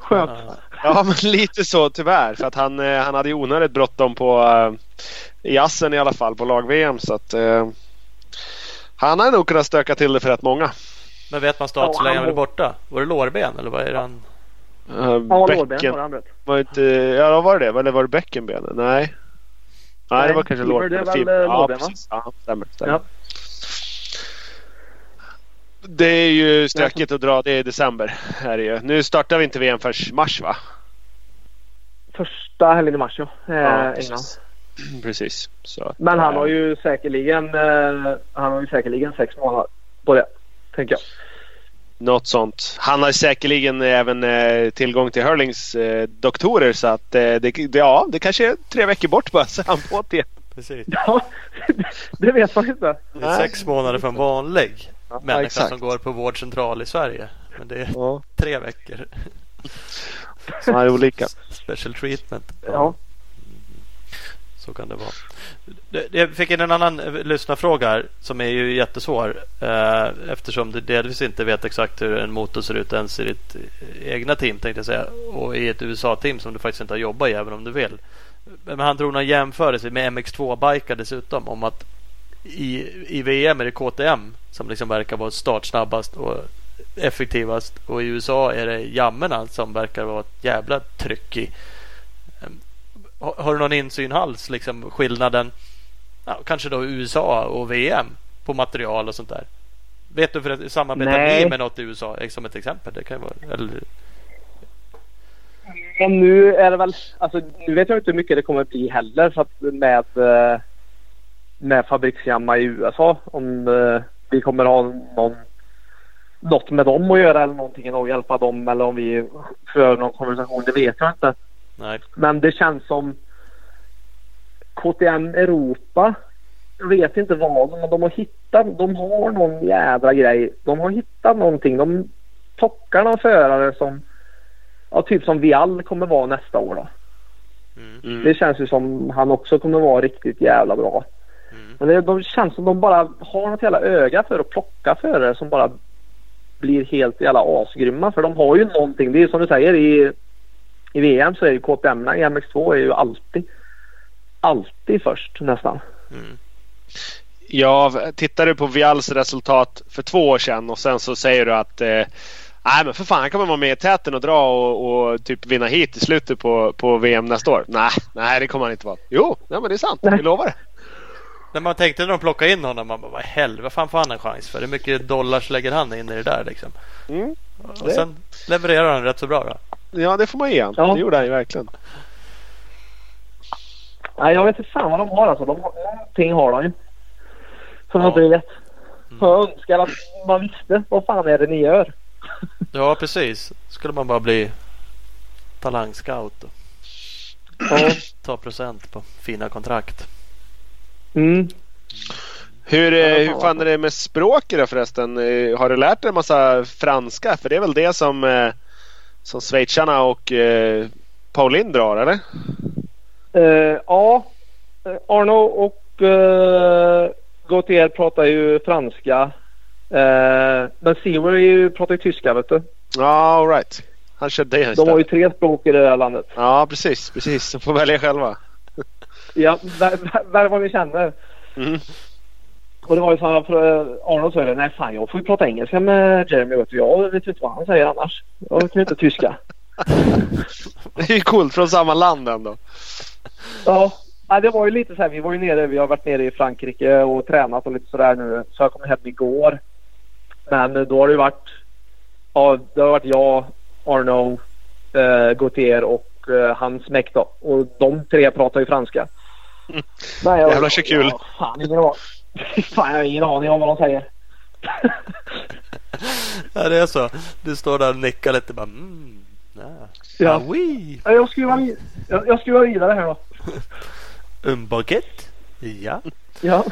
D: skönt.
B: Ja.
C: Ja, men lite så tyvärr. För att han, eh, han hade ju onödigt bråttom på eh, i jassen i alla fall på lag-VM. Så att eh, han hade nog kunnat stöka till det för rätt många.
B: Men vet man start så
D: Ja,
B: länge
D: han var-
B: borta? Var det lårben eller vad är det han?
C: Uh,
D: var lårben var han vet.
C: Var inte, ja, var det? Eller var det bäckenbenen? Nej. Nej, det var kanske lårben.
D: det är väl, eh,
C: Ja,
D: va?
C: precis. Ja, stämmer. stämmer.
D: Ja.
C: Det är ju stökigt att dra det i december. Här är ju. Nu startar vi inte VM förrän mars va?
D: Första helgen i mars ja. Eh, England.
C: precis. precis. Så,
D: Men han
C: eh,
D: har ju säkerligen eh, Han har ju säkerligen sex månader på det. Tänker jag.
C: Något sånt. Han har säkerligen även eh, tillgång till Hurlings eh, doktorer så att eh, det, det, ja, det kanske är tre veckor bort bara så han på det.
B: Precis.
D: Ja, det vet man inte.
B: Det är sex månader för en vanlig människa
C: exakt.
B: som går på vårdcentral i Sverige. Men det är
C: Ja,
B: tre veckor.
C: så är olika.
B: Special treatment.
D: Ja.
B: Så kan det vara. Jag fick in en annan eh, lyssnarfråga här som är ju jättesvår eh, eftersom du delvis inte vet exakt hur en motor ser ut ens i ditt eh, egna team tänkte jag säga och i ett USA-team som du faktiskt inte har jobbat i även om du vill. Men han drog någon jämförelse med MX2-bikar dessutom om att i, i VM är det KTM som liksom verkar vara startsnabbast och effektivast och i USA är det jammerna som verkar vara ett jävla tryck i. Har, du någon insyn alls liksom skillnaden ja, kanske då USA och VM på material och sånt där? Vet du för att samarbetar
D: Nej.
B: ni med något i USA eh, som ett exempel? Det kan vara, eller,
D: Men nu är det väl, alltså nu vet jag inte hur mycket det kommer bli heller för att med, eh, med fabriksjamma i USA om eh, vi kommer ha någon, något med dem att göra eller någonting och hjälpa dem eller om vi för någon konversation, det vet jag inte.
B: Nej.
D: Men det känns som KTM Europa. Jag vet inte vad men de har hittat. De har någon jädra grej. De har hittat någonting. De plockar någon förare som ja, typ som Viall kommer vara nästa år då.
B: Mm.
D: Det känns ju som han också kommer vara riktigt jävla bra.
B: Mm.
D: Men det de känns som de bara har något jävla öga för att plocka förare som bara blir helt jävla asgrymma. För de har ju någonting. Det är som du säger i, i VM så är ju KTM i MX2 är ju alltid alltid först nästan.
B: Mm.
C: Ja, tittar du på Vials resultat för två år sedan och sen så säger du att eh, Nej men för fan han kommer vara med i täten och dra och, och typ vinna hit i slutet på, på VM nästa år. Nej, nej det kommer han inte vara. Jo, nej, men det är sant. Vi lovar det.
B: När man tänkte när de plockade in honom, man bara vad helvete, vad fan får han en chans för? Hur mycket dollars lägger han in i det där liksom?
C: Mm.
B: Och
C: Det-
B: sen levererar han rätt så bra då.
C: Ja det får man ge.
D: Ja.
C: Det gjorde han ju verkligen.
D: Nej jag vet inte fan vad de har alltså. De har, någonting har de ju. Som
B: Ja.
D: jag inte vet. Jag önskar att man visste vad fan är det ni gör.
B: Ja precis. Skulle man bara bli talangscout och
D: Ja.
B: ta procent på fina kontrakt.
D: Mm.
C: Hur, eh,
D: fan
C: hur fan är det med språket då förresten? Eh, Har du lärt dig en massa franska? För det är väl det som, eh, som schweizarna och eh, Pauline drar eller?
D: Eh, ja, eh, Arno och uh, Gautier pratar ju franska. Uh, men ju- pratar ju tyska vet du.
C: Ja, all right. Han kör det
D: De har ju tre språk i det här landet.
C: Ja, precis. precis. De får välja själva.
D: Ja, där vad vi känner.
C: Mm.
D: Och det var ju så här, för eh, Arnold sa nej fan jag får ju prata engelska med Jeremy vet du. Jag vet inte vad han säger annars. Jag kan ju inte tyska.
C: Det är ju coolt från samma land ändå.
D: Ja, ja, det var ju lite så här, vi var ju nere, vi har varit nere i Frankrike och tränat och lite sådär nu. Så jag kom hem igår. Men då har det ju varit, ja det har varit jag, Arno, eh, Gautier och eh, hans då. Och de tre pratar ju franska. Nej, jag,
C: Jävlar så kul.
D: Jag, fan, ingen aning. fan, jag har ingen aning om vad de säger.
B: Ja det är så. Du står där och nickar lite bara mm, ja.
D: Ja.
B: Ah, oui.
D: Ja, Jag skruvar, jag, jag skruvar vidare här då.
B: En baguette? Ja.
D: Ja.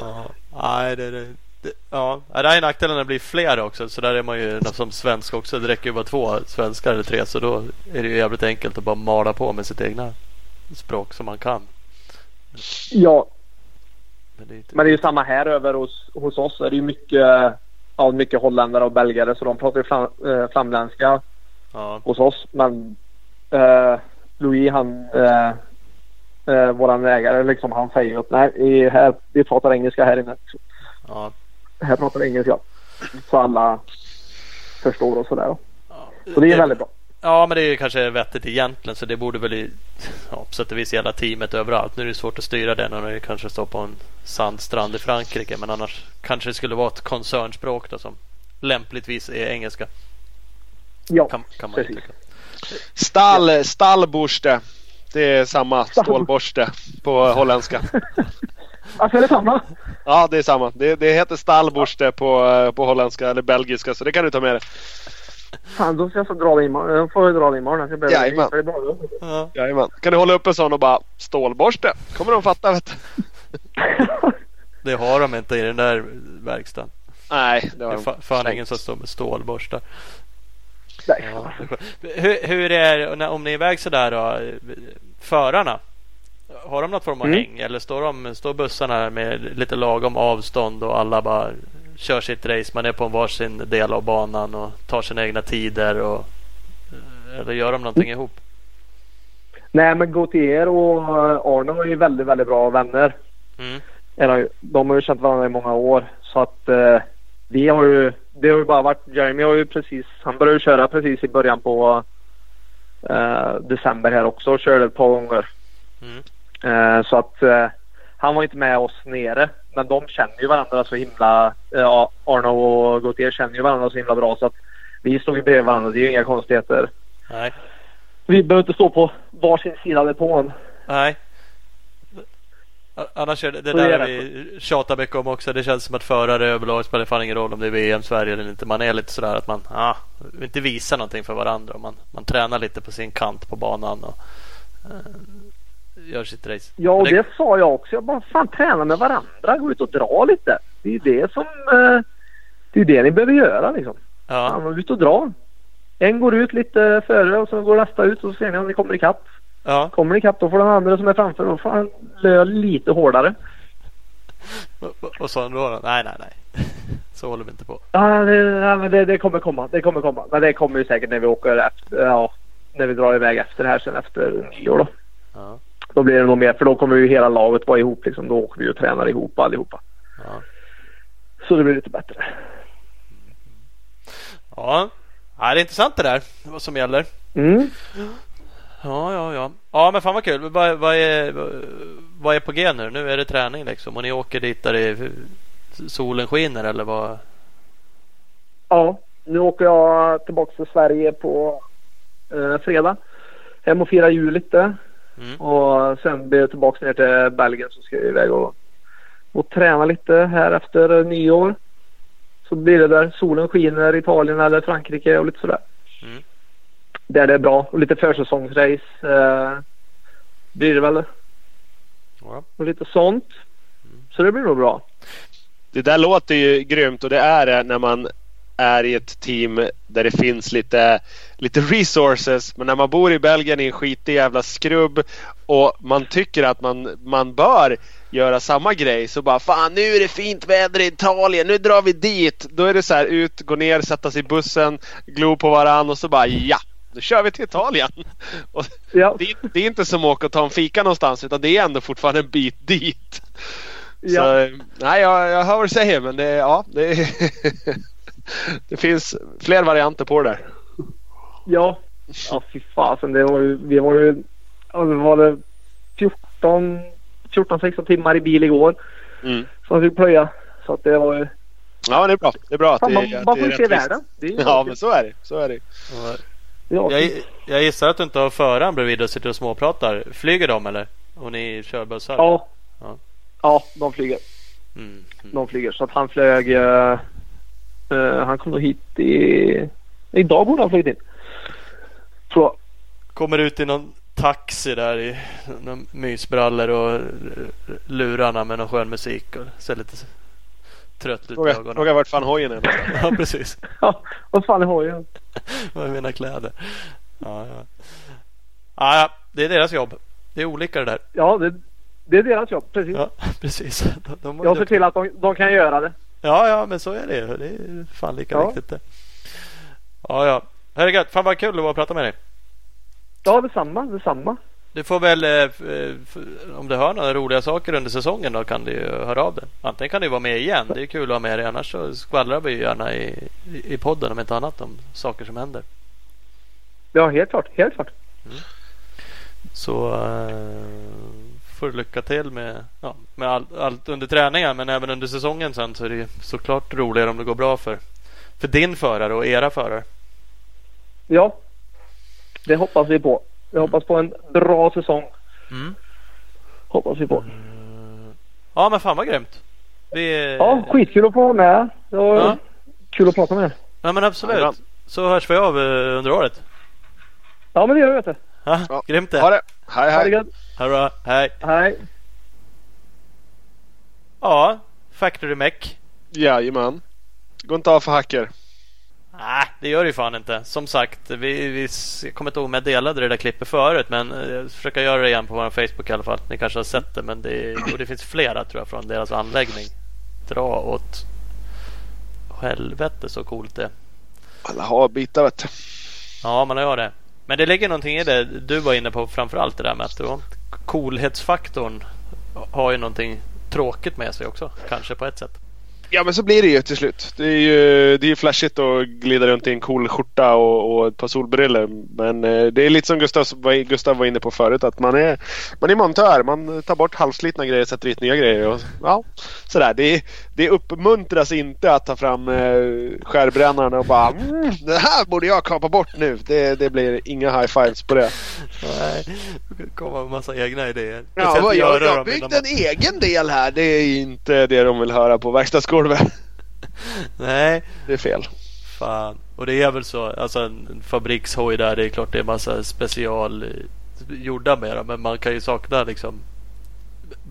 B: ja. Nej, det, det, det. Ja, det här är nackdelen när det blir fler också. Så där är man ju som svensk också. Det räcker ju bara två svenskar eller tre. Så då är det ju jävligt enkelt att bara mala på med sitt egna språk som man kan.
D: ja,
B: Men det är inte...
D: men det är ju samma här över hos, hos oss. Är det ju mycket, ja, mycket holländare och belgare så de pratar ju flam, eh, flamländska
B: Ja.
D: hos oss. Men eh, Louis han, eh, eh, våran ägare liksom, han säger ju att nej, vi, här, vi pratar engelska här inne.
B: Ja.
D: här pratar vi engelska. Så alla förstår och sådär.
B: Ja,
D: Så det är väldigt bra.
B: Ja, men det är ju kanske vettigt egentligen så det borde väl i, ja, på sätt och vis hela teamet överallt. Nu är det svårt att styra det när det kanske står på en sandstrand i Frankrike men annars kanske det skulle vara ett koncernspråk då som lämpligtvis är engelska.
D: Ja,
B: Kan, kan man ju
D: precis.
B: tycka.
C: Stall, stallborste. Det är samma stålborste på holländska.
D: Alltså är det samma?
C: Ja, det är samma. Det, det heter stallborste på, eh, på holländska eller belgiska så det kan du ta med dig.
D: Fan, då ska jag få dra det imorgon. Jag får dra det imorgon. Jag
C: Jajamän.
D: det är bra.
B: Ja.
C: Jajamän. Kan du hålla upp en sån och bara stålborste? kommer de fatta vet du.
B: Det har de inte i den där verkstaden.
C: Nej, det
B: Det
C: har
B: är
C: de
B: fa- fan ingen som står med stålborstar.
D: Nej.
B: Ja, det hur, hur är när, om ni är iväg sådär då? Förarna? Har de något form av
D: Mm.
B: häng eller står, de, står bussarna med lite lagom avstånd och alla bara kör sitt race? Man är på en varsin del av banan och tar sina egna tider och eller gör de någonting ihop?
D: Nej, men Gautier och Arne var ju väldigt, väldigt bra vänner.
B: Mm.
D: Är de har ju känt varandra i många år. Så att eh, vi har ju, det har ju bara varit, Jeremy har ju precis, han började köra precis i början på eh, december här också och körde ett par gånger.
B: Mm.
D: Eh, så att eh, han var inte med oss nere. Men de känner ju varandra så himla, ja Arne och Gautier känner ju varandra så himla bra så att vi stod ju bredvid varandra. Det är ju inga konstigheter.
B: Nej.
D: Vi behöver inte stå på varsin sida av depån.
B: Nej. Annars är det, det där
D: är det.
B: vi tjatat mycket om också. Det känns som att förare överlag spelar fan ingen roll om det är VM, Sverige eller inte. Man är lite sådär att man ah, inte visar någonting för varandra. Man, man tränar lite på sin kant på banan och eh, gör sitt race.
D: Ja, och
B: Men
D: det sa jag också. Jag bara, fan träna med varandra. Gå ut och dra lite. Det är ju det som... Eh, det är det ni behöver göra liksom.
B: Ja,
D: Fan, ut och dra. En går ut lite före och så går nästa ut och så ser ni om ni kommer ikapp.
B: ja.
D: Kommer ni ikapp då får den andra som är framför då får han lö lite hårdare.
B: Och, och så då? Nej, nej, nej. Så håller vi inte på.
D: Ja, det, ja, men det, det kommer komma. Det kommer komma. Men det kommer ju säkert när vi åker efter... Ja, när vi drar iväg efter det här sen efter nyår då.
B: Ja,
D: Då blir det nog mer för då kommer ju hela laget vara ihop liksom. Då åker vi och tränar ihop allihopa.
B: ja.
D: Så det blir lite bättre.
B: ja. ja det är intressant det där. Vad som gäller.
D: Mm.
B: Ja, ja, ja. Ja, men fan vad kul. Vad, vad, är, vad är på G nu? Nu är det träning liksom. Och ni åker dit där det, solen skiner eller vad?
D: Ja, nu åker jag tillbaka till Sverige på eh, fredag. Hem och fira jul lite.
B: Mm.
D: Och sen blir jag tillbaka ner till Belgien så ska jag iväg och, och träna lite här efter nyår. Så blir det där solen skiner, Italien eller Frankrike och lite sådär.
B: Mm.
D: Där det är bra. Och lite försäsongsrace eh, blir det väl.
B: Ja.
D: Och lite sånt. Så det blir nog bra.
C: Det där låter ju grymt och det är det när man är i ett team där det finns lite, lite resources. Men när man bor i Belgien i en skitig jävla skrubb och man tycker att man, man bör göra samma grej så bara fan nu är det fint väder i Italien, nu drar vi dit. Då är det så här ut, gå ner, sätta sig i bussen, glo på varann och så bara ja, då kör vi till Italien.
D: Ja,
C: det, det är inte som att åka och ta en fika någonstans utan det är ändå fortfarande en bit dit. Så,
D: ja.
C: nej, jag, jag hör vad du säger men det, ja, det, det finns fler varianter på det där.
D: Ja, ja fy fasen. Det var ju, vi var ju, det var det 14, 14-16 timmar i bil igår
C: Mm.
D: som vi fick plöja. Så att det var ju,
C: Ja, det är bra. Det är bra att
D: fan,
C: det,
D: man,
C: att
D: man
C: det
D: får
C: är
D: ju se världen.
C: Ja, men så är det. Så är det.
D: ja,
B: Jag, jag gissar att du inte har föraren bredvid och sitter och småpratar. Flyger de eller? Och ni kör bussar?
D: ja.
B: Ja.
D: Ja, de flyger.
B: Mm. Mm.
D: De flyger. Så att han flög, eh, han kom då hit i, idag borde han flugit in. Tror jag.
B: Kommer ut i någon taxi där i mysbrallor och lurarna med någon skön musik och ser lite trött ut i ögonen.
C: fråga vart fan hojen är.
B: Ja precis.
D: Ja, vad fan är hojen?
B: Vad är mina kläder? Ja, ja. Ja, ja, det är deras jobb. Det är olika det där.
D: Ja, det, det är deras jobb. Precis.
B: Ja, precis. De, de
D: Jag ser till att de, de kan göra det.
B: Ja, ja, men så är det. Det är fan lika
D: Ja.
B: viktigt det. Ja, ja. Herregud, fan vad kul det var att prata med dig.
D: Ja, detsamma. Detsamma.
B: Du får väl, eh, om du hör några roliga saker under säsongen då kan du ju höra av dig. Antingen kan du vara med igen. Det är kul att ha med dig. Annars så skvallrar vi gärna i, i podden om inte annat om saker som händer.
D: Ja, helt klart. Helt klart.
B: Så eh, får du lycka till med, ja, med all, allt under träningen men även under säsongen sen så är det ju såklart roligare om det går bra för, för din förare och era förare.
D: Ja, det hoppas vi på. Vi hoppas på en bra säsong.
B: Mm.
D: Hoppas vi på.
B: Ja men fan vad grymt. Vi,
D: Ja, skitkul att få vara med. Det var
B: Ja.
D: kul att prata med er.
B: ja men absolut. Så hörs vi av eh, under året.
D: Ja, men det gör vi vet du.
B: Ja,
C: Ja.
B: Grymt det.
C: Ha det! Hej hej!
B: Ha det bra. Hej.
D: Hej.
B: Ja, Factory Mech.
C: Jajamän. Gå inte av för hacker.
B: Nej, det gör det ju fan inte. Som sagt, vi, vi, jag kommer inte ihåg om jag delade det där klippet förut men eh, jag försöker göra det igen på vår Facebook i alla fall. Ni kanske har sett det men det, och det finns flera tror jag från deras anläggning. Dra åt helvete så coolt det.
C: Alla har bitar vet du.
B: Ja, man gör det. Men det ligger någonting i det du var inne på framförallt det där med att då, coolhetsfaktorn har ju någonting tråkigt med sig också. Kanske på ett sätt.
C: Ja men så blir det ju till slut. Det är ju, det är ju flashigt att glida runt i en cool skjorta och, och ett par solbrillor. Men eh, det är lite som Gustav, Gustav var inne på förut att man är, man är montör. Man tar bort halvslitna grejer och sätter dit nya grejer. Och, ja, sådär. Det, det uppmuntras inte att ta fram eh, skärbrännaren och bara mm, det här borde jag kapa bort nu. Det, det blir inga high fives på det.
B: Nej, det kommer en massa egna idéer.
C: Ja, jag, jag
B: dem
C: byggde en egen del här. Det är inte det de vill höra på
B: man- Nej,
C: Det är fel.
B: fan. Och det är väl så. Alltså en fabrikshoj där. Det är klart det är massa special eh, gjorda med dem. Men man kan ju sakna liksom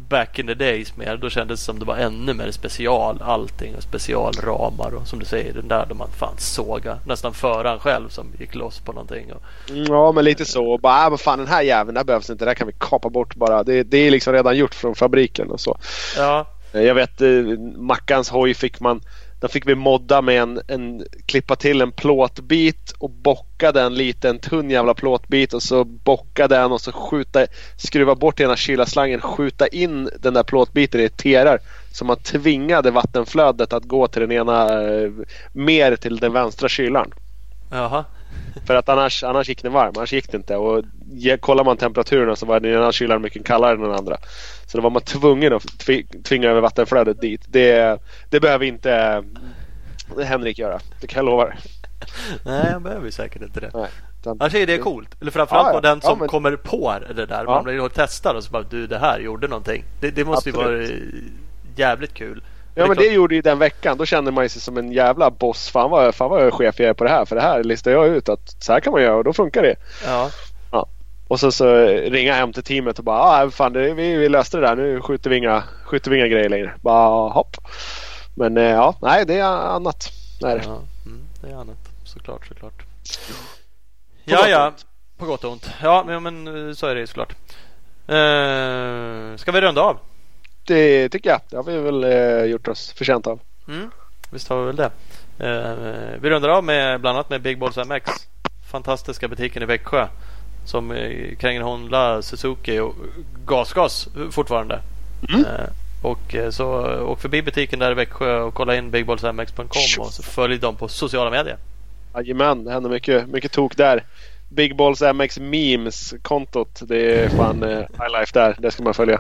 B: back in the days mer. Då kändes det som det var ännu mer special allting och specialramar och som du säger den där då man fan såga nästan föraren själv som gick loss på någonting. Och,
C: Mm, Ja men lite så. Och bara, ah, vad fan den här jäveln, där behövs inte. Det här kan vi kapa bort bara. Det, det är liksom redan gjort från fabriken och så.
B: ja,
C: Eh, jag vet eh, Mackans hoj fick man den fick vi modda med en, en klippa till en plåtbit och bocka den lite, en tunn jävla plåtbit och så bocka den och så skjuta, skruva bort ena kylarslangen, skjuta in den där plåtbiten i ett terar. Så man tvingade vattenflödet att gå till den ena, eh, mer till den vänstra kylaren.
B: jaha.
C: För att annars, annars gick den varm, annars gick det inte. Och ge, kollar man temperaturen så var den ena kylaren mycket kallare än den andra. Så då var man tvungen att tvi- tvinga över vattenflödet dit. Det, det behöver inte eh, Henrik göra, det kan jag lova dig.
B: Nej, jag behöver ju säkert inte det.
C: Nej, utan-
B: Annars är det coolt. Eller framförallt
C: Ja, ja.
B: den
C: Ja,
B: som
C: men-
B: kommer på det där.
C: Ja.
B: Man blir och testar och så bara du det här gjorde någonting. Det, det måste ju vara
C: Absolut.
B: jävligt kul.
C: Ja men det gjorde ju den veckan. Då kände man sig som en jävla boss. Fan vad, fan vad chef jag är på det här. För det här listar jag ut att så här kan man göra och då funkar det.
B: Ja,
C: Och så, så ringa hem till teamet och bara ah, fan det, vi, vi löste det där. Nu skjuter vi inga, skjuter vi inga grejer längre. Bara hopp. Men eh, ja, nej det är annat. Nej,
B: ja mm, det är annat. Såklart, såklart.
C: På
B: Ja, ja. På gott och ont. Ja, men, men eh, så är det ju såklart. Uh, ska vi runda av?
C: Det tycker jag. Det har vi väl eh, gjort oss förtjänta av.
B: Mm, visst har vi väl det. Eh, vi rundar av med bland annat med Big Balls MX. Fantastiska butiken i Växjö. Som uh, kränger Honda, Suzuki och gasgas fortfarande.
C: Mm.
B: Eh, och eh, så åk förbi butiken där i Växjö och kolla in bigballsmx.com och så följ dem på sociala medier.
C: Jajamän, det händer mycket, mycket tok där. Big Balls MX Memes kontot. Det är fan eh, high life där. Det ska man följa.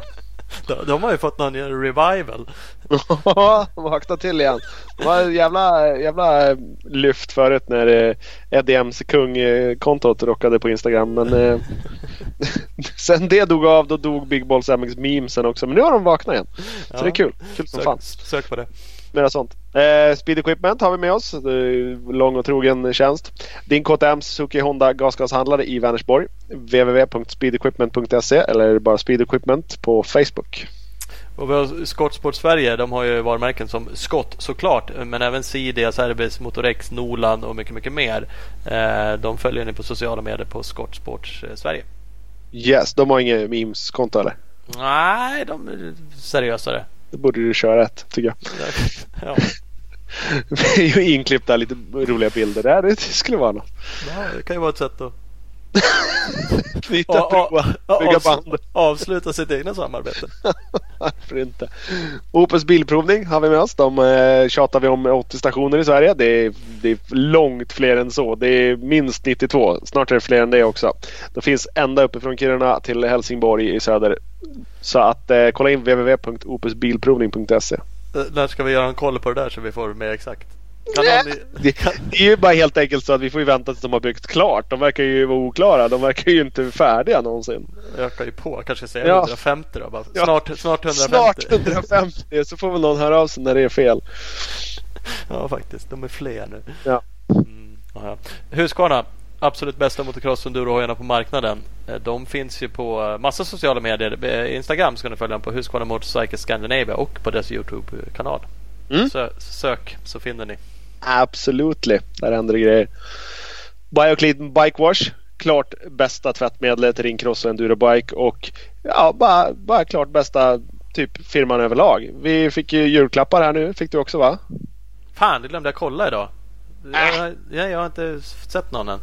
B: De, de har ju fått någon revival.
C: De vaknade till igen. Det var ett jävla, jävla lyft förut när eh, Eddie M's kung-kontot rockade på Instagram. Men eh, sen det dog av då dog Big Balls MX memesen också. Men nu har de vaknat igen. Så
B: Ja.
C: det är kul. Kul som fan.
B: Sök, sök på det.
C: Mera sånt. Eh, Speed Equipment har vi med oss. Lång och trogen tjänst. Din KTM Suzuki Honda gasgashandlare i Vänersborg. www.speedequipment.se eller bara Speed Equipment på Facebook.
B: Och vi har Skottsport Sverige. De har ju varumärken som Skott såklart. Men även CD, Cerbis, Motorex, Nolan och mycket, mycket mer. Eh, de följer ni på sociala medier på Skottsport eh, Sverige.
C: Yes, de har inget memes-konto eller?
B: Nej, de är seriösare.
C: Det borde du köra ett tycker jag.
B: Ja,
C: inklippta lite roliga bilder där. Det skulle vara något.
B: Ja, det kan ju vara ett sätt att
C: Knyta broar, bygga band.
B: Avsluta sitt egna samarbete.
C: Varför inte? Opus Bilprovning har vi med oss. De eh, tjatar vi om 80 stationer i Sverige. Det är, det är långt fler än så. Det är minst 92. Snart är det fler än det också. Det finns ända uppifrån Kiruna till Helsingborg i söder. Så att eh, kolla in www.opusbilprovning.se.
B: Eh, När ska vi göra en koll på det där så vi får mer exakt? Någon,
C: Det, det är ju bara helt enkelt så att vi får ju vänta tills de har byggt klart. De verkar ju vara oklara. De verkar ju inte färdiga någonsin.
B: ökar ju på. Kanske säga
C: Ja.
B: 150 då. Bara.
C: Ja.
B: Snart, snart 150.
C: Snart 150 så får väl någon höra av sig när det är fel.
B: Ja faktiskt. De är fler nu.
C: Ja.
B: Mm, ja. Husqvarna. Absolut bästa motocross endurohojarna på marknaden. Eh, De finns ju på eh, massa sociala medier. Eh, Instagram ska ni följa dem på Husqvarna Motorcycle Scandinavia och på deras Youtube-kanal.
C: Mm.
B: Sö- sök så finner ni.
C: Absolutely. Där händer det grejer. Bioclean Bike Wash. Klart bästa tvättmedlet i ringcross och endurobike och ja, bara, bara klart bästa typ firman överlag. Vi fick ju julklappar här nu. Fick du också va?
B: Fan, det glömde jag kolla idag.
C: Äh.
B: Jag, jag, jag har inte sett någon än.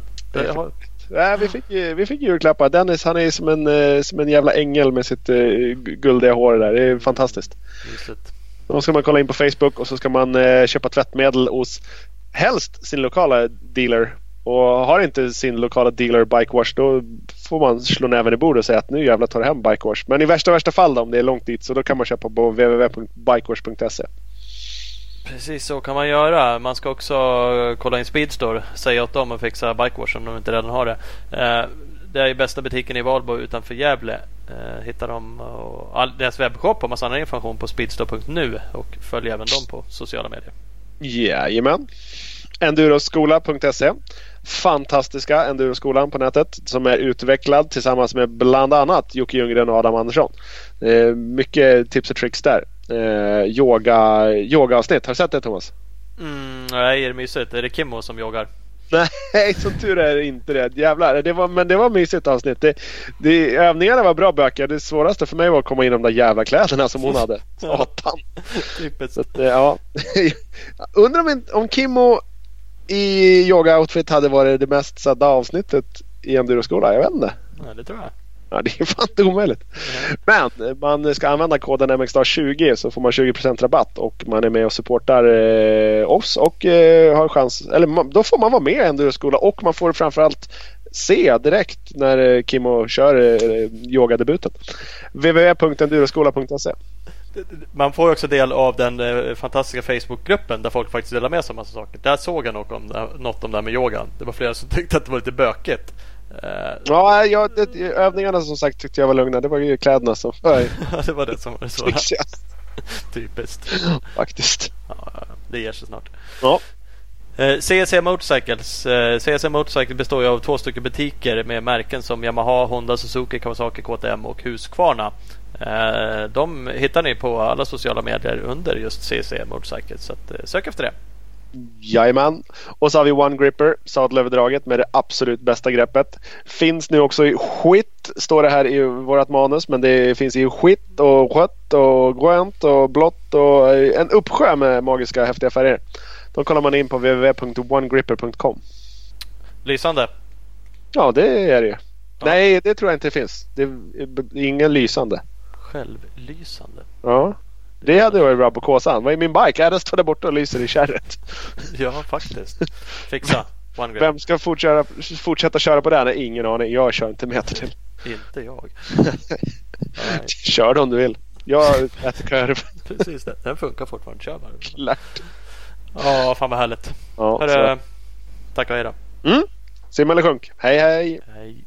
B: Har,
C: Nej, vi, fick, vi fick julklappar. Dennis han är som en, eh, som en jävla ängel med sitt eh, guldiga hår där. Det är fantastiskt.
B: mysigt.
C: Då ska man kolla in på Facebook och så ska man eh, köpa tvättmedel hos helst sin lokala dealer. Och har inte sin lokala dealer Bike Wash då får man slå näven i bordet och säga att nu jävlar tar det hem Bike Wash. Men i värsta värsta fall då, om det är långt dit så då kan man köpa på www.bikewash.se.
B: Precis så kan man göra. Man ska också kolla in Speedstore. Säga åt dem att fixa Bikewash om de inte redan har det. Eh, det är bästa butiken i Valbo utanför Gävle. Eh, Hittar dem och all, deras webbshop och massa annan information på speedstore.nu och följ även dem på sociala medier.
C: Jajamän. Enduroskola.se Fantastiska enduroskolan på nätet som är utvecklad tillsammans med bland annat Jocke Ljunggren och Adam Andersson. Eh, mycket tips och tricks där. Eh, yoga, yogaavsnitt. Har du sett det Thomas?
B: Mm, nej, är det mysigt? Är det Kimmo som joggar?
C: Nej, som tur är det inte det. Jävlar, det var, men det var mysigt avsnitt. Det, det, övningarna var bra böcker. Det svåraste för mig var att komma in i de där jävla kläderna som hon hade. Satan. Så att, eh, ja. Undrar om, om Kimmo i yoga-outfit hade varit det mest sedda avsnittet i enduroskola. Jag vet inte.
B: Nej, det tror jag.
C: Ja, det är fan inte omöjligt. Men man ska använda koden MXStar20 så får man 20% rabatt och man är med och supportar eh, oss och eh, har chans. Eller man, då får man vara med i enduroskola och man får framförallt se direkt när eh, Kimmo kör eh, yogadebuten. www.enduroskola.se
B: Man får också del av den eh, fantastiska Facebookgruppen där folk faktiskt delar med sig av massa saker. Där såg jag något om, det, något om det här med yogan. Det var flera som tyckte att det var lite bökigt. Eh,
C: Ja, jag, det, övningarna som sagt tyckte jag var lugna. Det var ju kläderna som var
B: det var det som var det svåra. Typiskt.
C: faktiskt.
B: Ja, det ger sig snart.
C: Ja.
B: Eh, CSC Motorcycles. Eh, CSC Motorcycle består ju av två stycken butiker med märken som Yamaha, Honda, Suzuki, Kawasaki, KTM och Husqvarna. De hittar ni på alla sociala medier under just CSC Motorcycle. Så att, sök efter det.
C: Jajamän. Och så har vi One Gripper, sadelöverdraget med det absolut bästa greppet. Finns nu också i skit, står det här i vårt manus. Men det finns i skit och rött och grönt och blått och en uppsjö med magiska häftiga färger. Då kollar man in på www.onegripper.com.
B: Lysande.
C: Ja, det är det ju.
B: Ja.
C: Nej, det tror jag inte det finns. Det är ingen lysande.
B: Självlysande.
C: Ja. Det hade varit bra på Kåsan. Vad är min bike? Ja, den står där borta och lyser i kärret.
B: Ja, faktiskt. Fixa.
C: Vem ska fortsätta, fortsätta köra på den? Ingen aning. Jag kör inte meter till.
B: Inte jag.
C: Kör om du vill. Jag äter korv.
B: precis det. Den funkar fortfarande. Kör bara.
C: Klart.
B: Ja, fan vad härligt.
C: Ja,
B: Hörru, tack och hej då.
C: Mm. Sim eller sjunk. Hej hej.
B: Hej.